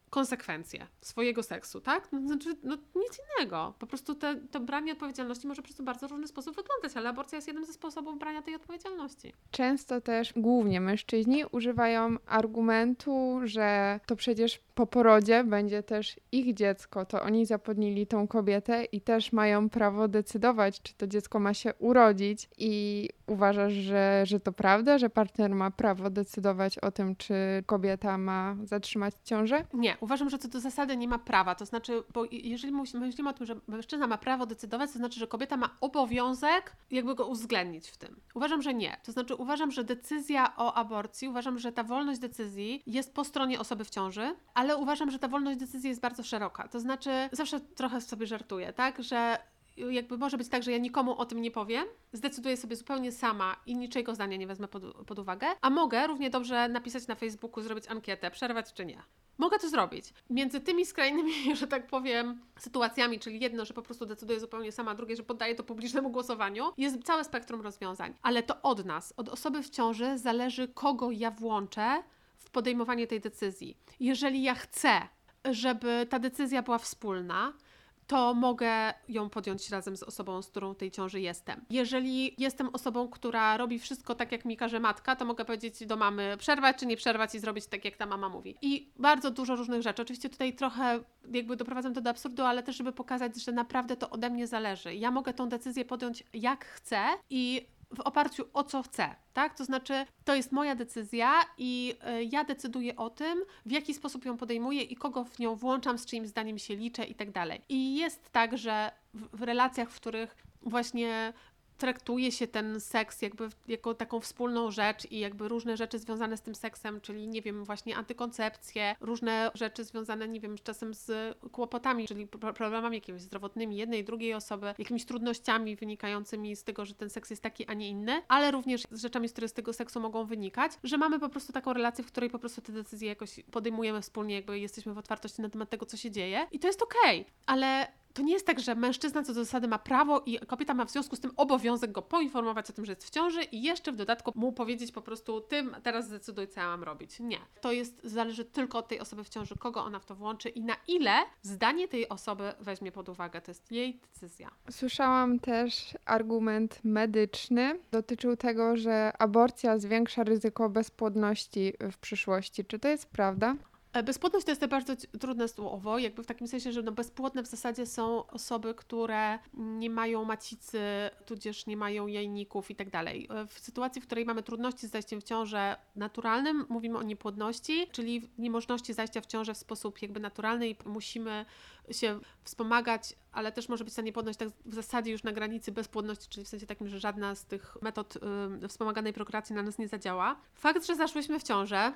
konsekwencje swojego seksu, tak? No, znaczy, no nic innego. Po prostu te, to branie odpowiedzialności może po prostu bardzo różny sposób wyglądać, ale aborcja jest jednym ze sposobów brania tej odpowiedzialności. Często też, głównie mężczyźni, używają argumentu, że to przecież po porodzie będzie też ich dziecko, to oni zapodnili tą kobietę i też mają prawo decydować, czy to dziecko ma się urodzić. I uważasz, że, że to prawda, że partner ma prawo decydować o tym, czy kobieta ma zatrzymać ciążę? Nie, uważam, że co do zasady nie ma prawa. To znaczy, bo jeżeli myślimy o tym, że mężczyzna ma prawo decydować, to znaczy, że kobieta ma obowiązek jakby go uwzględnić w tym. Uważam, że nie. To znaczy, uważam, że decyzja o aborcji, uważam, że ta wolność decyzji jest po stronie osoby w ciąży, ale uważam, że ta wolność decyzji jest bardzo szeroka. To znaczy, zawsze trochę sobie żartuję, tak, że jakby może być tak, że ja nikomu o tym nie powiem, zdecyduję sobie zupełnie sama i niczego zdania nie wezmę pod, pod uwagę, a mogę równie dobrze napisać na Facebooku, zrobić ankietę, przerwać czy nie. Mogę to zrobić. Między tymi skrajnymi, że tak powiem, sytuacjami, czyli jedno, że po prostu decyduję zupełnie sama, drugie, że poddaję to publicznemu głosowaniu, jest całe spektrum rozwiązań. Ale to od nas, od osoby w ciąży zależy, kogo ja włączę w podejmowanie tej decyzji. Jeżeli ja chcę, żeby ta decyzja była wspólna, to mogę ją podjąć razem z osobą, z którą tej ciąży jestem. Jeżeli jestem osobą, która robi wszystko tak, jak mi każe matka, to mogę powiedzieć do mamy przerwać czy nie przerwać i zrobić tak, jak ta mama mówi. I bardzo dużo różnych rzeczy. Oczywiście tutaj trochę jakby doprowadzam to do absurdu, ale też, żeby pokazać, że naprawdę to ode mnie zależy. Ja mogę tą decyzję podjąć jak chcę i w oparciu o co chcę, tak? To znaczy, to jest moja decyzja i y, ja decyduję o tym, w jaki sposób ją podejmuję i kogo w nią włączam, z czyim zdaniem się liczę i tak dalej. I jest tak, że w relacjach, w których właśnie traktuje się ten seks jakby jako taką wspólną rzecz i jakby różne rzeczy związane z tym seksem, czyli nie wiem, właśnie antykoncepcję, różne rzeczy związane, nie wiem, czasem z kłopotami, czyli problemami jakimiś zdrowotnymi jednej, drugiej osoby, jakimiś trudnościami wynikającymi z tego, że ten seks jest taki, a nie inny, ale również z rzeczami, które z tego seksu mogą wynikać, że mamy po prostu taką relację, w której po prostu te decyzje jakoś podejmujemy wspólnie, jakby jesteśmy w otwartości na temat tego, co się dzieje i to jest okej, okay, ale to nie jest tak, że mężczyzna co do zasady ma prawo i kobieta ma w związku z tym obowiązek go poinformować o tym, że jest w ciąży i jeszcze w dodatku mu powiedzieć po prostu tym teraz zdecyduj, co ja mam robić. Nie. To jest, zależy tylko od tej osoby w ciąży, kogo ona w to włączy i na ile zdanie tej osoby weźmie pod uwagę. To jest jej decyzja. Słyszałam też argument medyczny. Dotyczył tego, że aborcja zwiększa ryzyko bezpłodności w przyszłości. Czy to jest prawda? E, Bezpłodność to jest bardzo trudne słowo, jakby w takim sensie, że no bezpłodne w zasadzie są osoby, które nie mają macicy, tudzież nie mają jajników i tak dalej. E, W sytuacji, w której mamy trudności z zajściem w ciążę naturalnym, mówimy o niepłodności, czyli niemożności zajścia w ciążę w sposób jakby naturalny i musimy się wspomagać, ale też może być ta niepłodność tak w zasadzie już na granicy bezpłodności, czyli w sensie takim, że żadna z tych metod wspomaganej prokreacji na nas nie zadziała. Fakt, że zaszłyśmy w ciążę,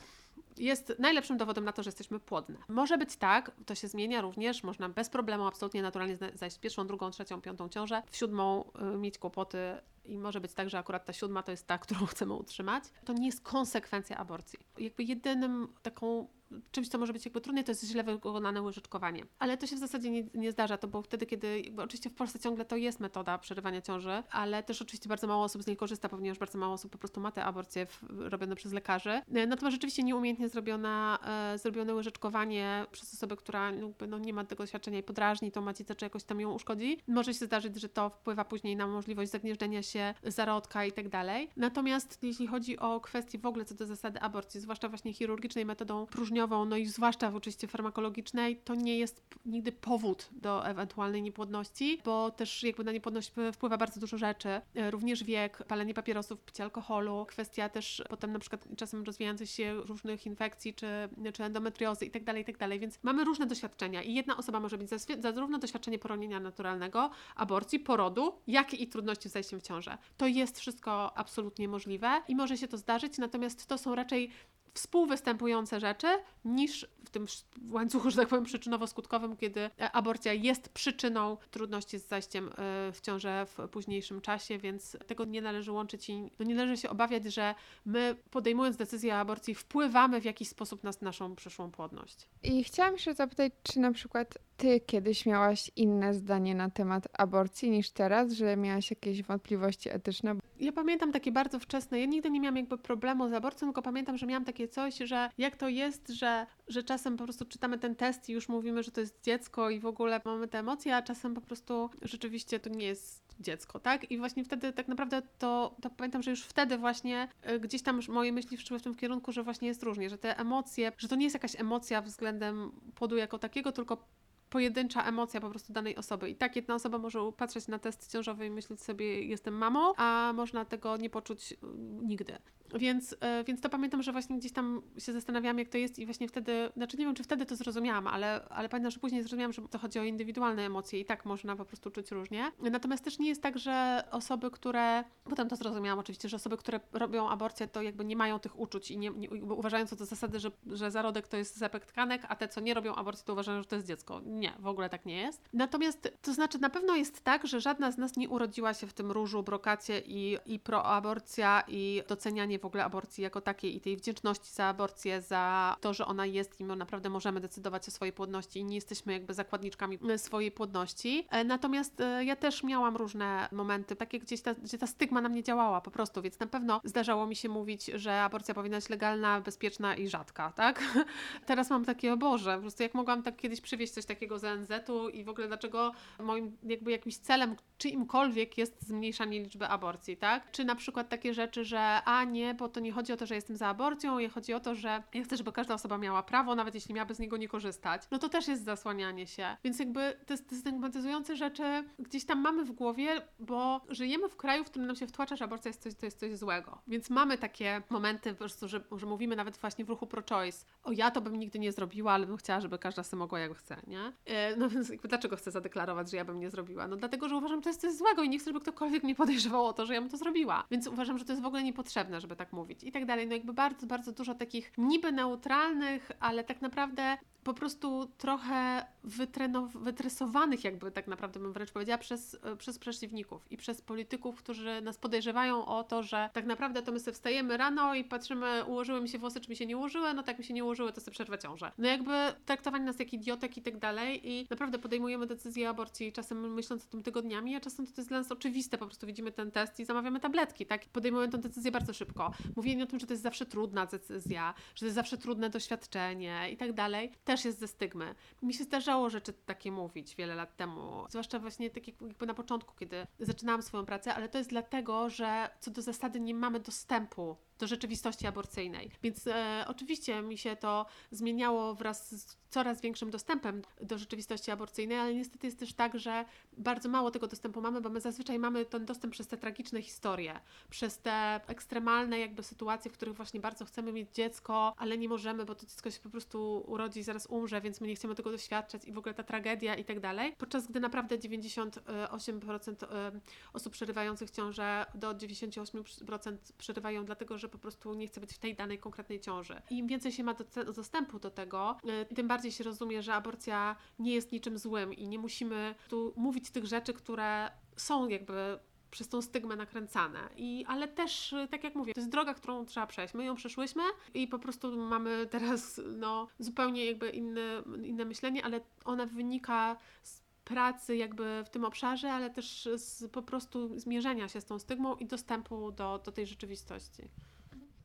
jest najlepszym dowodem na to, że jesteśmy płodne. Może być tak, to się zmienia również, można bez problemu, absolutnie naturalnie zajść w pierwszą, drugą, trzecią, piątą ciążę, w siódmą y, mieć kłopoty i może być tak, że akurat ta siódma to jest ta, którą chcemy utrzymać. To nie jest konsekwencja aborcji. Jakby jedynym taką czymś, co może być jakby trudne, to jest źle wykonane łyżeczkowanie. Ale to się w zasadzie nie, nie zdarza, to było wtedy, kiedy, oczywiście w Polsce ciągle to jest metoda przerywania ciąży, ale też oczywiście bardzo mało osób z niej korzysta, ponieważ bardzo mało osób po prostu ma te aborcje w, robione przez lekarzy. E, Natomiast rzeczywiście nieumiejętnie zrobiona, e, zrobione łyżeczkowanie przez osobę, która jakby, no, nie ma tego doświadczenia i podrażni tą macicę, czy jakoś tam ją uszkodzi, może się zdarzyć, że to wpływa później na możliwość zagnieżdżenia się zarodka i tak dalej. Natomiast jeśli chodzi o kwestie w ogóle co do zasady aborcji, zwłaszcza właśnie chirurgicznej metodą no i zwłaszcza w oczywiście farmakologicznej, to nie jest nigdy powód do ewentualnej niepłodności, bo też jakby na niepłodność wpływa bardzo dużo rzeczy, e, również wiek, palenie papierosów, picie alkoholu, kwestia też potem na przykład czasem rozwijających się różnych infekcji, czy, czy endometriozy i tak dalej, i tak więc mamy różne doświadczenia i jedna osoba może mieć zarówno doświadczenie poronienia naturalnego, aborcji, porodu, jak i trudności z zajściem w ciążę. To jest wszystko absolutnie możliwe i może się to zdarzyć, natomiast to są raczej współwystępujące rzeczy niż w tym łańcuchu, że tak powiem, przyczynowo-skutkowym, kiedy aborcja jest przyczyną trudności z zajściem e, w ciążę w późniejszym czasie, więc tego nie należy łączyć i no nie należy się obawiać, że my podejmując decyzję o aborcji wpływamy w jakiś sposób na naszą przyszłą płodność. I chciałam się zapytać, czy na przykład ty kiedyś miałaś inne zdanie na temat aborcji niż teraz, że miałaś jakieś wątpliwości etyczne? Ja pamiętam takie bardzo wczesne, ja nigdy nie miałam jakby problemu z aborcją, tylko pamiętam, że miałam takie coś, że jak to jest, że, że czasem po prostu czytamy ten test i już mówimy, że to jest dziecko i w ogóle mamy te emocje, a czasem po prostu rzeczywiście to nie jest dziecko, tak? I właśnie wtedy tak naprawdę to, to pamiętam, że już wtedy właśnie y, gdzieś tam moje myśli szły w tym kierunku, że właśnie jest różnie, że te emocje, że to nie jest jakaś emocja względem płodu jako takiego, tylko pojedyncza emocja po prostu danej osoby. I tak jedna osoba może patrzeć na test ciążowy i myśleć sobie, jestem mamą, a można tego nie poczuć y, nigdy. Więc, y, więc to pamiętam, że właśnie gdzieś tam się zastanawiałam, jak to jest i właśnie wtedy, znaczy nie wiem, czy wtedy to zrozumiałam, ale, ale pamiętam, że później zrozumiałam, że to chodzi o indywidualne emocje i tak można po prostu czuć różnie. Natomiast też nie jest tak, że osoby, które, potem to zrozumiałam oczywiście, że osoby, które robią aborcję, to jakby nie mają tych uczuć i nie, nie uważają co do zasady, że, że zarodek to jest zapek tkanek, a te, co nie robią aborcji, to uważają, że to jest dziecko. Nie, w ogóle tak nie jest. Natomiast to znaczy na pewno jest tak, że żadna z nas nie urodziła się w tym różu, brokacie i, i proaborcja i docenianie w ogóle aborcji jako takiej i tej wdzięczności za aborcję, za to, że ona jest i my naprawdę możemy decydować o swojej płodności i nie jesteśmy jakby zakładniczkami swojej płodności. E, Natomiast e, ja też miałam różne momenty, takie gdzieś ta, gdzie ta stygma na mnie działała po prostu, więc na pewno zdarzało mi się mówić, że aborcja powinna być legalna, bezpieczna i rzadka, tak? Teraz mam takie, o Boże, po prostu jak mogłam tak kiedyś przywieźć coś takiego z ONZ-u i w ogóle dlaczego moim jakby jakimś celem czyimkolwiek jest zmniejszanie liczby aborcji, tak? Czy na przykład takie rzeczy, że a nie, bo to nie chodzi o to, że jestem za aborcją, chodzi o to, że ja chcę, żeby każda osoba miała prawo, nawet jeśli miałaby z niego nie korzystać, no to też jest zasłanianie się. Więc jakby te, te stygmatyzujące rzeczy gdzieś tam mamy w głowie, bo żyjemy w kraju, w którym nam się wtłacza, że aborcja jest coś, to jest coś złego. Więc mamy takie momenty po prostu, że, że mówimy nawet właśnie w ruchu pro-choice, o ja to bym nigdy nie zrobiła, ale bym chciała, żeby każda sobie mogła jak chce, nie? E, No więc jakby dlaczego chcę zadeklarować, że ja bym nie zrobiła? No dlatego, że uważam, że to jest coś złego i nie chcę, żeby ktokolwiek mnie podejrzewał o to, że ja bym to zrobiła. Więc uważam, że to jest w ogóle niepotrzebne, żeby tak mówić i tak dalej. No jakby bardzo, bardzo dużo takich niby neutralnych, ale tak naprawdę po prostu trochę wytrenow- wytresowanych, jakby tak naprawdę bym wręcz powiedziała, przez, e, przez przeciwników i przez polityków, którzy nas podejrzewają o to, że tak naprawdę to my sobie wstajemy rano i patrzymy, ułożyły mi się włosy, czy mi się nie ułożyły, no tak mi się nie ułożyły, to sobie przerwę ciążę. No jakby traktowanie nas jak idiotek i tak dalej i naprawdę podejmujemy decyzję o aborcji czasem myśląc o tym tygodniami, a czasem to jest dla nas oczywiste, po prostu widzimy ten test i zamawiamy tabletki, tak? Podejmujemy tę decyzję bardzo szybko. Mówienie o tym, że to jest zawsze trudna decyzja, że to jest zawsze trudne doświadczenie i tak dalej, też jest ze stygmy. Mi się zdarzało rzeczy takie mówić wiele lat temu, zwłaszcza właśnie tak jakby na początku, kiedy zaczynałam swoją pracę, ale to jest dlatego, że co do zasady nie mamy dostępu do rzeczywistości aborcyjnej. Więc e, oczywiście mi się to zmieniało wraz z coraz większym dostępem do rzeczywistości aborcyjnej, ale niestety jest też tak, że bardzo mało tego dostępu mamy, bo my zazwyczaj mamy ten dostęp przez te tragiczne historie, przez te ekstremalne jakby sytuacje, w których właśnie bardzo chcemy mieć dziecko, ale nie możemy, bo to dziecko się po prostu urodzi i zaraz umrze, więc my nie chcemy tego doświadczać i w ogóle ta tragedia i tak dalej. Podczas gdy naprawdę 98% e, osób przerywających ciążę do 98% przerywają dlatego, że po prostu nie chce być w tej danej konkretnej ciąży. Im więcej się ma do, dostępu do tego, y, tym bardziej się rozumie, że aborcja nie jest niczym złym i nie musimy tu mówić tych rzeczy, które są jakby przez tą stygmę nakręcane. I, ale też, y, tak jak mówię, to jest droga, którą trzeba przejść. My ją przeszłyśmy i po prostu mamy teraz no, zupełnie jakby inne, inne myślenie, ale ona wynika z pracy jakby w tym obszarze, ale też z po prostu zmierzenia się z tą stygmą i dostępu do, do tej rzeczywistości.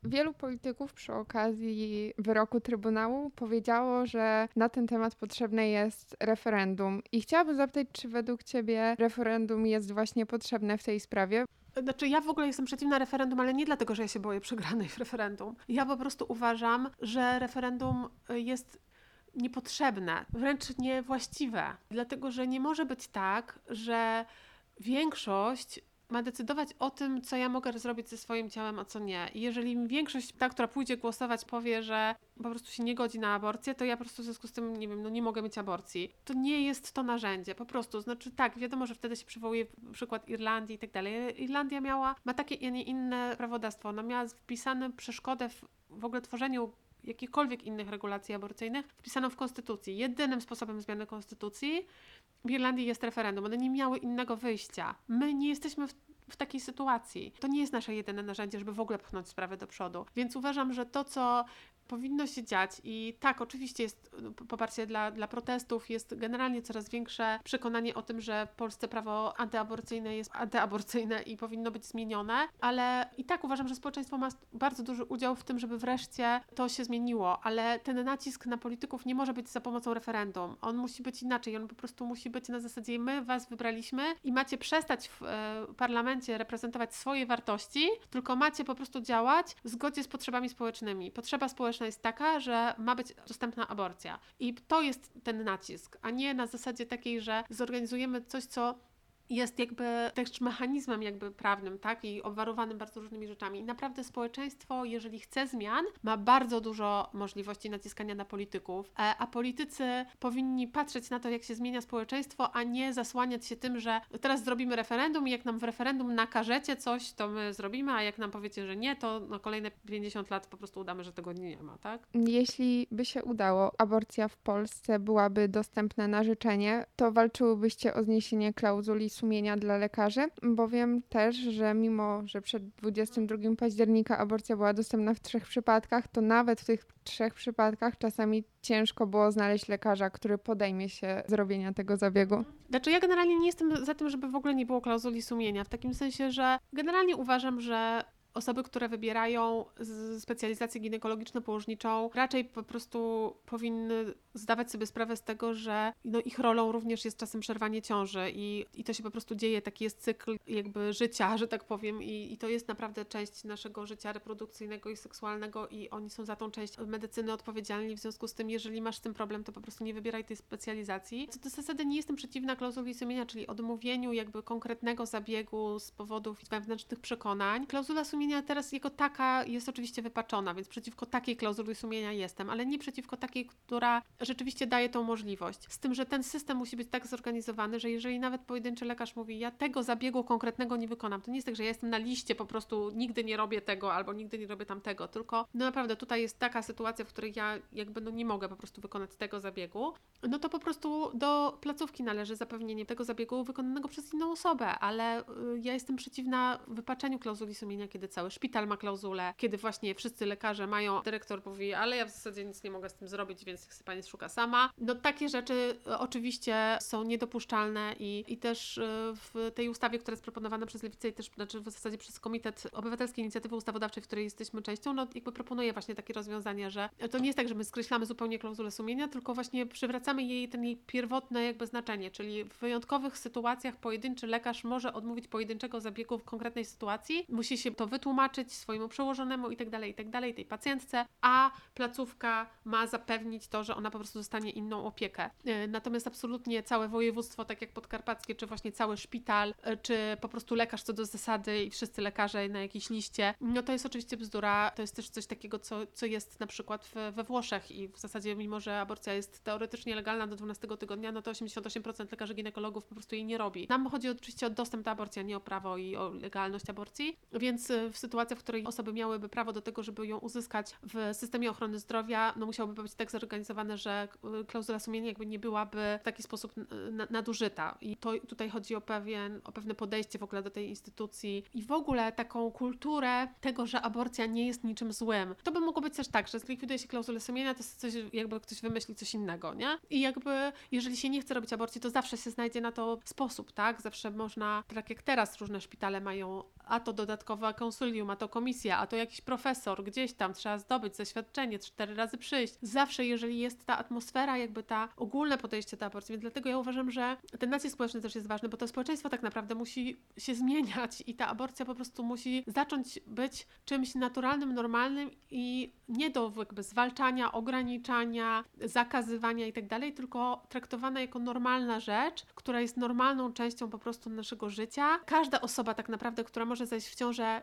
Wielu polityków przy okazji wyroku Trybunału powiedziało, że na ten temat potrzebne jest referendum. I chciałabym zapytać, czy według Ciebie referendum jest właśnie potrzebne w tej sprawie? Znaczy, ja w ogóle jestem przeciwna referendum, ale nie dlatego, że ja się boję przegranej w referendum. Ja po prostu uważam, że referendum jest niepotrzebne, wręcz niewłaściwe, dlatego że nie może być tak, że większość ma decydować o tym, co ja mogę zrobić ze swoim ciałem, a co nie. I jeżeli większość, ta, która pójdzie głosować, powie, że po prostu się nie godzi na aborcję, to ja po prostu w związku z tym, nie wiem, no nie mogę mieć aborcji. To nie jest to narzędzie, po prostu. Znaczy tak, wiadomo, że wtedy się przywołuje przykład Irlandii i tak dalej. Irlandia miała, ma takie, a nie inne prawodawstwo. Ona miała wpisane przeszkodę w, w ogóle tworzeniu jakichkolwiek innych regulacji aborcyjnych wpisano w konstytucji. Jedynym sposobem zmiany konstytucji w Irlandii jest referendum. One nie miały innego wyjścia. My nie jesteśmy w, w takiej sytuacji. To nie jest nasze jedyne narzędzie, żeby w ogóle pchnąć sprawę do przodu. Więc uważam, że to, co powinno się dziać i tak, oczywiście jest no, poparcie dla, dla protestów, jest generalnie coraz większe przekonanie o tym, że w Polsce prawo antyaborcyjne jest antyaborcyjne i powinno być zmienione, ale i tak uważam, że społeczeństwo ma bardzo duży udział w tym, żeby wreszcie to się zmieniło, ale ten nacisk na polityków nie może być za pomocą referendum. On musi być inaczej, on po prostu musi być na zasadzie my was wybraliśmy i macie przestać w e, parlamencie reprezentować swoje wartości, tylko macie po prostu działać w zgodzie z potrzebami społecznymi. Potrzeba społeczna społeczna jest taka, że ma być dostępna aborcja. I to jest ten nacisk, a nie na zasadzie takiej, że zorganizujemy coś, co jest jakby też mechanizmem jakby prawnym, tak, i obwarowanym bardzo różnymi rzeczami. I naprawdę społeczeństwo, jeżeli chce zmian, ma bardzo dużo możliwości naciskania na polityków, e, a politycy powinni patrzeć na to, jak się zmienia społeczeństwo, a nie zasłaniać się tym, że teraz zrobimy referendum i jak nam w referendum nakażecie coś, to my zrobimy, a jak nam powiecie, że nie, to na kolejne 50 lat po prostu udamy, że tego nie ma, tak? Jeśli by się udało, aborcja w Polsce byłaby dostępna na życzenie, to walczyłybyście o zniesienie klauzuli sumienia dla lekarzy, bo wiem też, że mimo, że przed 22 października aborcja była dostępna w trzech przypadkach, to nawet w tych trzech przypadkach czasami ciężko było znaleźć lekarza, który podejmie się zrobienia tego zabiegu. Znaczy ja generalnie nie jestem za tym, żeby w ogóle nie było klauzuli sumienia, w takim sensie, że generalnie uważam, że osoby, które wybierają specjalizację ginekologiczno-położniczą, raczej po prostu powinny zdawać sobie sprawę z tego, że no, ich rolą również jest czasem przerwanie ciąży i, i to się po prostu dzieje, taki jest cykl jakby życia, że tak powiem i, i to jest naprawdę część naszego życia reprodukcyjnego i seksualnego i oni są za tą część medycyny odpowiedzialni, w związku z tym, jeżeli masz z tym problem, to po prostu nie wybieraj tej specjalizacji. Co do zasady nie jestem przeciwna klauzuli sumienia, czyli odmówieniu jakby konkretnego zabiegu z powodów wewnętrznych przekonań. Klauzula sumienia sumienia teraz jako taka jest oczywiście wypaczona, więc przeciwko takiej klauzuli sumienia jestem, ale nie przeciwko takiej, która rzeczywiście daje tą możliwość. Z tym, że ten system musi być tak zorganizowany, że jeżeli nawet pojedynczy lekarz mówi, ja tego zabiegu konkretnego nie wykonam, to nie jest tak, że ja jestem na liście, po prostu nigdy nie robię tego albo nigdy nie robię tamtego, tylko no naprawdę tutaj jest taka sytuacja, w której ja jakby no nie mogę po prostu wykonać tego zabiegu, no to po prostu do placówki należy zapewnienie tego zabiegu wykonanego przez inną osobę, ale y, ja jestem przeciwna wypaczeniu klauzuli sumienia, kiedy cały szpital ma klauzulę, kiedy właśnie wszyscy lekarze mają, dyrektor mówi, ale ja w zasadzie nic nie mogę z tym zrobić, więc niech sobie pani szuka sama. No takie rzeczy y, oczywiście są niedopuszczalne i, i też y, w tej ustawie, która jest proponowana przez Lewicę i też znaczy w zasadzie przez Komitet Obywatelskiej Inicjatywy Ustawodawczej, w której jesteśmy częścią, no jakby proponuje właśnie takie rozwiązanie, że to nie jest tak, że my skreślamy zupełnie klauzulę sumienia, tylko właśnie przywracamy jej ten jej pierwotne jakby znaczenie, czyli w wyjątkowych sytuacjach pojedynczy lekarz może odmówić pojedynczego zabiegu w konkretnej sytuacji, musi się to wytłumaczyć swojemu przełożonemu i tak dalej, i tak tej pacjentce, a placówka ma zapewnić to, że ona po prostu dostanie inną opiekę. E, Natomiast absolutnie całe województwo, tak jak podkarpackie, czy właśnie cały szpital, e, czy po prostu lekarz co do zasady i wszyscy lekarze na jakiejś liście, no to jest oczywiście bzdura. To jest też coś takiego, co, co jest na przykład we Włoszech i w zasadzie mimo, że aborcja jest teoretycznie legalna do 12 tygodnia, no to 88% lekarzy ginekologów po prostu jej nie robi. Nam chodzi oczywiście o dostęp do aborcji, a nie o prawo i o legalność aborcji, więc y, w sytuacji, w której osoby miałyby prawo do tego, żeby ją uzyskać w systemie ochrony zdrowia, no musiałoby być tak zorganizowane, że y, klauzula sumienia jakby nie byłaby w taki sposób na- nadużyta. I to tutaj chodzi o, pewien, o pewne podejście w ogóle do tej instytucji i w ogóle taką kulturę tego, że aborcja nie jest niczym złym. To by mogło być też tak, że zlikwiduje się klauzulę sumienia, to jest coś, jakby ktoś wymyśli coś innego, nie? I jakby, jeżeli się nie chce robić aborcji, to zawsze się znajdzie na to sposób, tak? Zawsze można, tak jak teraz różne szpitale mają, a to dodatkowe konsulium, a to komisja, a to jakiś profesor, gdzieś tam trzeba zdobyć zaświadczenie, cztery razy przyjść. Zawsze, jeżeli jest ta atmosfera, jakby ta ogólne podejście do aborcji, więc dlatego ja uważam, że ten nacisk społeczny też jest ważny, bo to społeczeństwo tak naprawdę musi się zmieniać i ta aborcja po prostu musi zacząć być czymś naturalnym, normalnym i nie do jakby zwalczania, ograniczania, zakazywania i tak dalej, tylko traktowana jako normalna rzecz, która jest normalną częścią po prostu naszego życia. Każda osoba tak naprawdę, która może zajść w ciążę,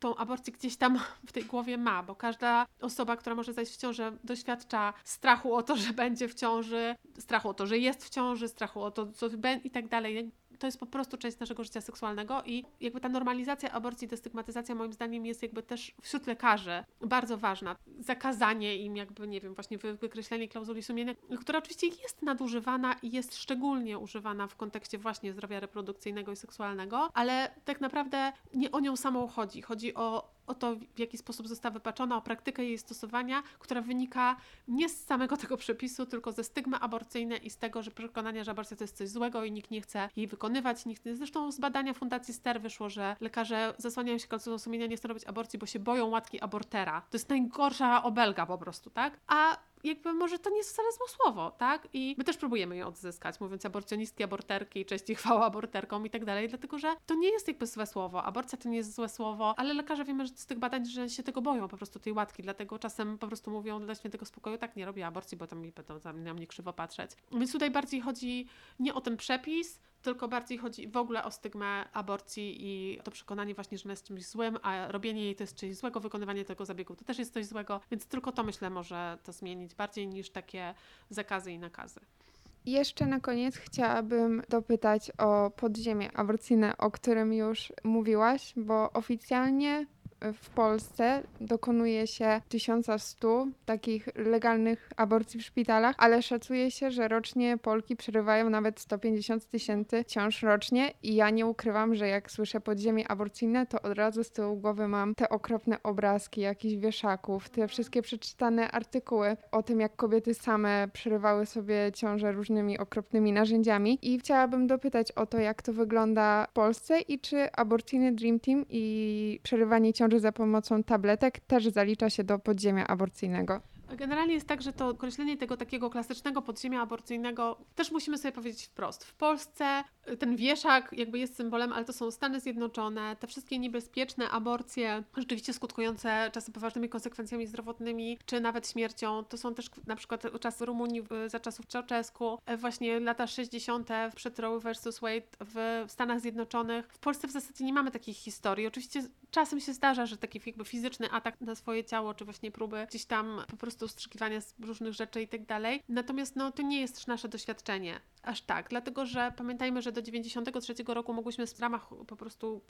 tą aborcję gdzieś tam w tej głowie ma, bo każda osoba, która może zajść w ciążę, doświadcza strachu o to, że będzie w ciąży, strachu o to, że jest w ciąży, strachu o to, co będzie i tak dalej. To jest po prostu część naszego życia seksualnego i jakby ta normalizacja aborcji, destygmatyzacja moim zdaniem jest jakby też wśród lekarzy bardzo ważna. Zakazanie im jakby, nie wiem, właśnie wy- wykreślenie klauzuli sumienia, która oczywiście jest nadużywana i jest szczególnie używana w kontekście właśnie zdrowia reprodukcyjnego i seksualnego, ale tak naprawdę nie o nią samą chodzi. Chodzi o, o to, w jaki sposób została wypaczona, o praktykę jej stosowania, która wynika nie z samego tego przepisu, tylko ze stygmy aborcyjnej i z tego, że przekonania, że aborcja to jest coś złego i nikt nie chce jej wykonywać. Nikt, zresztą z badania Fundacji Ster wyszło, że lekarze zasłaniają się klauzulą sumienia, nie chcą robić aborcji, bo się boją łatki abortera. To jest najgorsza obelga po prostu, tak? A jakby może to nie jest wcale złe słowo, tak? I my też próbujemy je odzyskać, mówiąc aborcjonistki, aborterki, cześć i chwała aborterkom i tak dalej, dlatego że to nie jest jakby złe słowo. Aborcja to nie jest złe słowo, ale lekarze wiemy że z tych badań, że się tego boją po prostu tej łatki, dlatego czasem po prostu mówią dla świętego spokoju, tak, nie robię aborcji, bo tam mi będą na mnie krzywo patrzeć. Więc tutaj bardziej chodzi nie o ten przepis, tylko bardziej chodzi w ogóle o stygmę aborcji i to przekonanie właśnie, że ona jest czymś złym, a robienie jej to jest czymś złego, wykonywanie tego zabiegu to też jest coś złego, więc tylko to myślę może to zmienić bardziej niż takie zakazy i nakazy. Jeszcze na koniec chciałabym dopytać o podziemie aborcyjne, o którym już mówiłaś, bo oficjalnie w Polsce dokonuje się 1100 takich legalnych aborcji w szpitalach, ale szacuje się, że rocznie Polki przerywają nawet 150 tysięcy ciąż rocznie i ja nie ukrywam, że jak słyszę podziemie aborcyjne, to od razu z tyłu głowy mam te okropne obrazki jakichś wieszaków, te wszystkie przeczytane artykuły o tym, jak kobiety same przerywały sobie ciąże różnymi okropnymi narzędziami. I chciałabym dopytać o to, jak to wygląda w Polsce i czy aborcyjny Dream Team i przerywanie ciąży za pomocą tabletek też zalicza się do podziemia aborcyjnego. Generalnie jest tak, że to określenie tego takiego klasycznego podziemia aborcyjnego też musimy sobie powiedzieć wprost. W Polsce ten wieszak jakby jest symbolem, ale to są Stany Zjednoczone, te wszystkie niebezpieczne aborcje, rzeczywiście skutkujące czasem poważnymi konsekwencjami zdrowotnymi, czy nawet śmiercią. To są też na przykład czasy Rumunii za czasów Ceausescu, e, właśnie lata 60. przed Roe versus Wade w Stanach Zjednoczonych. W Polsce w zasadzie nie mamy takich historii. Oczywiście czasem się zdarza, że taki jakby fizyczny atak na swoje ciało, czy właśnie próby gdzieś tam po prostu ustrzykiwania z różnych rzeczy i tak dalej. Natomiast no, to nie jest nasze doświadczenie. Aż tak, dlatego że pamiętajmy, że do 93 roku mogłyśmy w ramach po prostu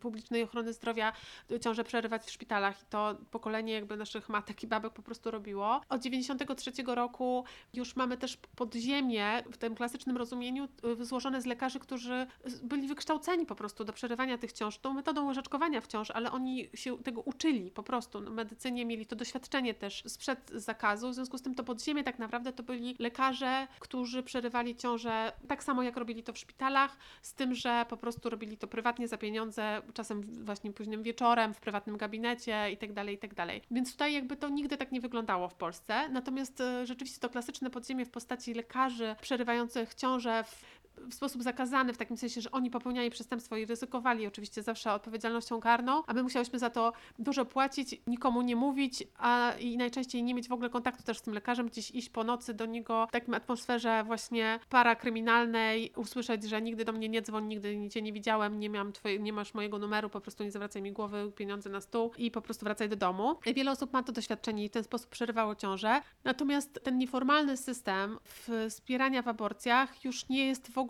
publicznej ochrony zdrowia ciąże przerywać w szpitalach i to pokolenie jakby naszych matek i babek po prostu robiło. Od 93 roku już mamy też podziemie w tym klasycznym rozumieniu y, złożone z lekarzy, którzy byli wykształceni po prostu do przerywania tych ciąż, tą metodą łyżeczkowania w ciąż, ale oni się tego uczyli po prostu. No, medycynie mieli to doświadczenie też sprzed zakazu, w związku z tym to podziemie tak naprawdę to byli lekarze, którzy przerywali ciąże tak samo jak robili to w szpitalach, z tym, że po prostu robili to prywatnie za pieniądze, czasem właśnie późnym wieczorem, w prywatnym gabinecie i tak dalej, i tak. Więc tutaj jakby to nigdy tak nie wyglądało w Polsce. Natomiast e, rzeczywiście to klasyczne podziemie w postaci lekarzy przerywających ciąże w w sposób zakazany, w takim sensie, że oni popełniali przestępstwo i ryzykowali oczywiście zawsze odpowiedzialnością karną, a my musiałyśmy za to dużo płacić, nikomu nie mówić, a i najczęściej nie mieć w ogóle kontaktu też z tym lekarzem, gdzieś iść po nocy do niego w takim atmosferze właśnie parakryminalnej, usłyszeć, że nigdy do mnie nie dzwoń, nigdy cię nie widziałem, nie miałam twoje, nie masz mojego numeru, po prostu nie zawracaj mi głowy, pieniądze na stół i po prostu wracaj do domu. Wiele osób ma to doświadczenie i w ten sposób przerywało ciążę. Natomiast ten nieformalny system wspierania w aborcjach już nie jest w ogóle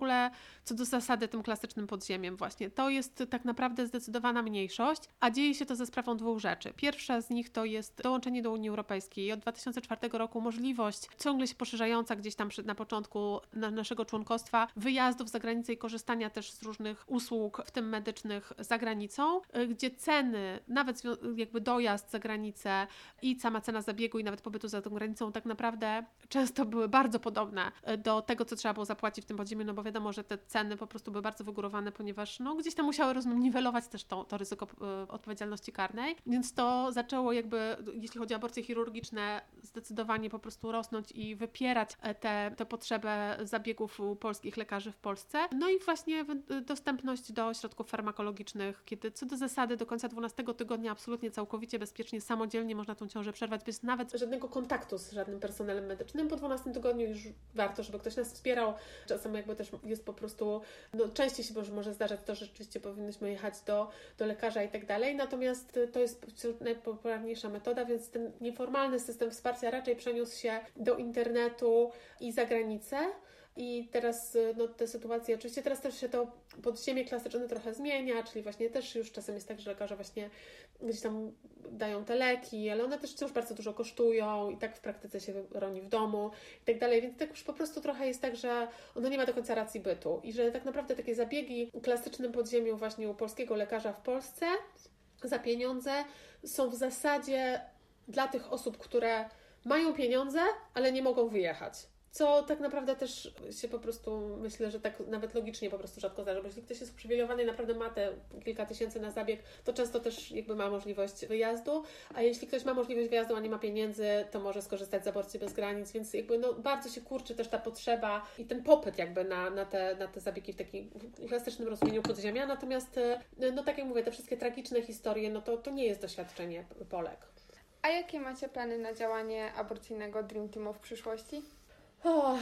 co do zasady tym klasycznym podziemiem właśnie. To jest tak naprawdę zdecydowana mniejszość, a dzieje się to ze sprawą dwóch rzeczy. Pierwsza z nich to jest dołączenie do Unii Europejskiej. Od 2004 roku możliwość ciągle się poszerzająca gdzieś tam na początku na naszego członkostwa wyjazdów za granicę i korzystania też z różnych usług, w tym medycznych, za granicą, y, gdzie ceny, nawet jakby dojazd za granicę i sama cena zabiegu i nawet pobytu za tą granicą tak naprawdę często były bardzo podobne y, do tego, co trzeba było zapłacić w tym podziemiu, no bo wiadomo, że te ceny po prostu były bardzo wygórowane, ponieważ no, gdzieś tam musiały niwelować też to, to ryzyko y, odpowiedzialności karnej, więc to zaczęło jakby, jeśli chodzi o aborcje chirurgiczne, zdecydowanie po prostu rosnąć i wypierać e, tę potrzebę zabiegów u polskich lekarzy w Polsce. No i właśnie wy- dostępność do środków farmakologicznych, kiedy co do zasady do końca 12 tygodnia absolutnie całkowicie bezpiecznie, samodzielnie można tą ciążę przerwać bez nawet żadnego kontaktu z żadnym personelem medycznym. Po 12 tygodniu już warto, żeby ktoś nas wspierał. Czasem jakby też jest po prostu, no częściej się może, może zdarzać to, że rzeczywiście powinnyśmy jechać do, do lekarza i tak dalej. Natomiast to jest najpopularniejsza metoda, więc ten nieformalny system wsparcia raczej przeniósł się do internetu i za granicę. I teraz y, no, te sytuacje, oczywiście teraz też się to podziemie klasyczne trochę zmienia, czyli właśnie też już czasem jest tak, że lekarze właśnie gdzieś tam dają te leki, ale one też wciąż bardzo dużo kosztują i tak w praktyce się roni w domu i tak dalej, więc tak już po prostu trochę jest tak, że ono nie ma do końca racji bytu i że tak naprawdę takie zabiegi w klasycznym podziemiu właśnie u polskiego lekarza w Polsce za pieniądze są w zasadzie dla tych osób, które mają pieniądze, ale nie mogą wyjechać. Co tak naprawdę też się po prostu myślę, że tak nawet logicznie po prostu rzadko zdarza, bo jeśli ktoś jest uprzywilejowany i naprawdę ma te kilka tysięcy na zabieg, to często też jakby ma możliwość wyjazdu, a jeśli ktoś ma możliwość wyjazdu, a nie ma pieniędzy, to może skorzystać z aborcji bez granic, więc jakby no bardzo się kurczy też ta potrzeba i ten popyt jakby na, na, te, na te zabiegi w takim klasycznym rozumieniu podziemia, natomiast e, no tak jak mówię, te wszystkie tragiczne historie, no to, to nie jest doświadczenie Polek. A jakie macie plany na działanie aborcyjnego Dream Teamu w przyszłości? O,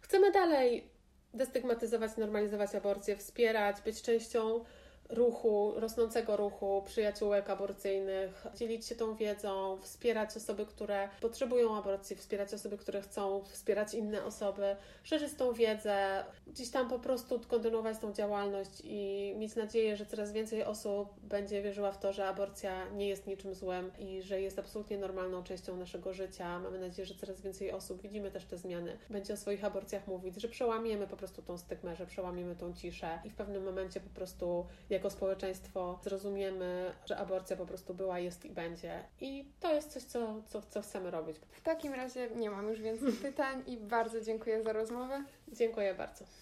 chcemy dalej destygmatyzować, normalizować aborcję, wspierać, być częścią ruchu, rosnącego ruchu przyjaciółek aborcyjnych, dzielić się tą wiedzą, wspierać osoby, które potrzebują aborcji, wspierać osoby, które chcą wspierać inne osoby, szerzyć tą wiedzę, gdzieś tam po prostu kontynuować tą działalność i mieć nadzieję, że coraz więcej osób będzie wierzyła w to, że aborcja nie jest niczym złym i że jest absolutnie normalną częścią naszego życia. Mamy nadzieję, że coraz więcej osób, widzimy też te zmiany, będzie o swoich aborcjach mówić, że przełamiemy po prostu tą stygmę, że przełamiemy tą ciszę i w pewnym momencie po prostu jako społeczeństwo zrozumiemy, że aborcja po prostu była, jest i będzie. I to jest coś, co, co, co chcemy robić. W takim razie nie mam już więcej pytań i bardzo dziękuję za rozmowę. Dziękuję bardzo.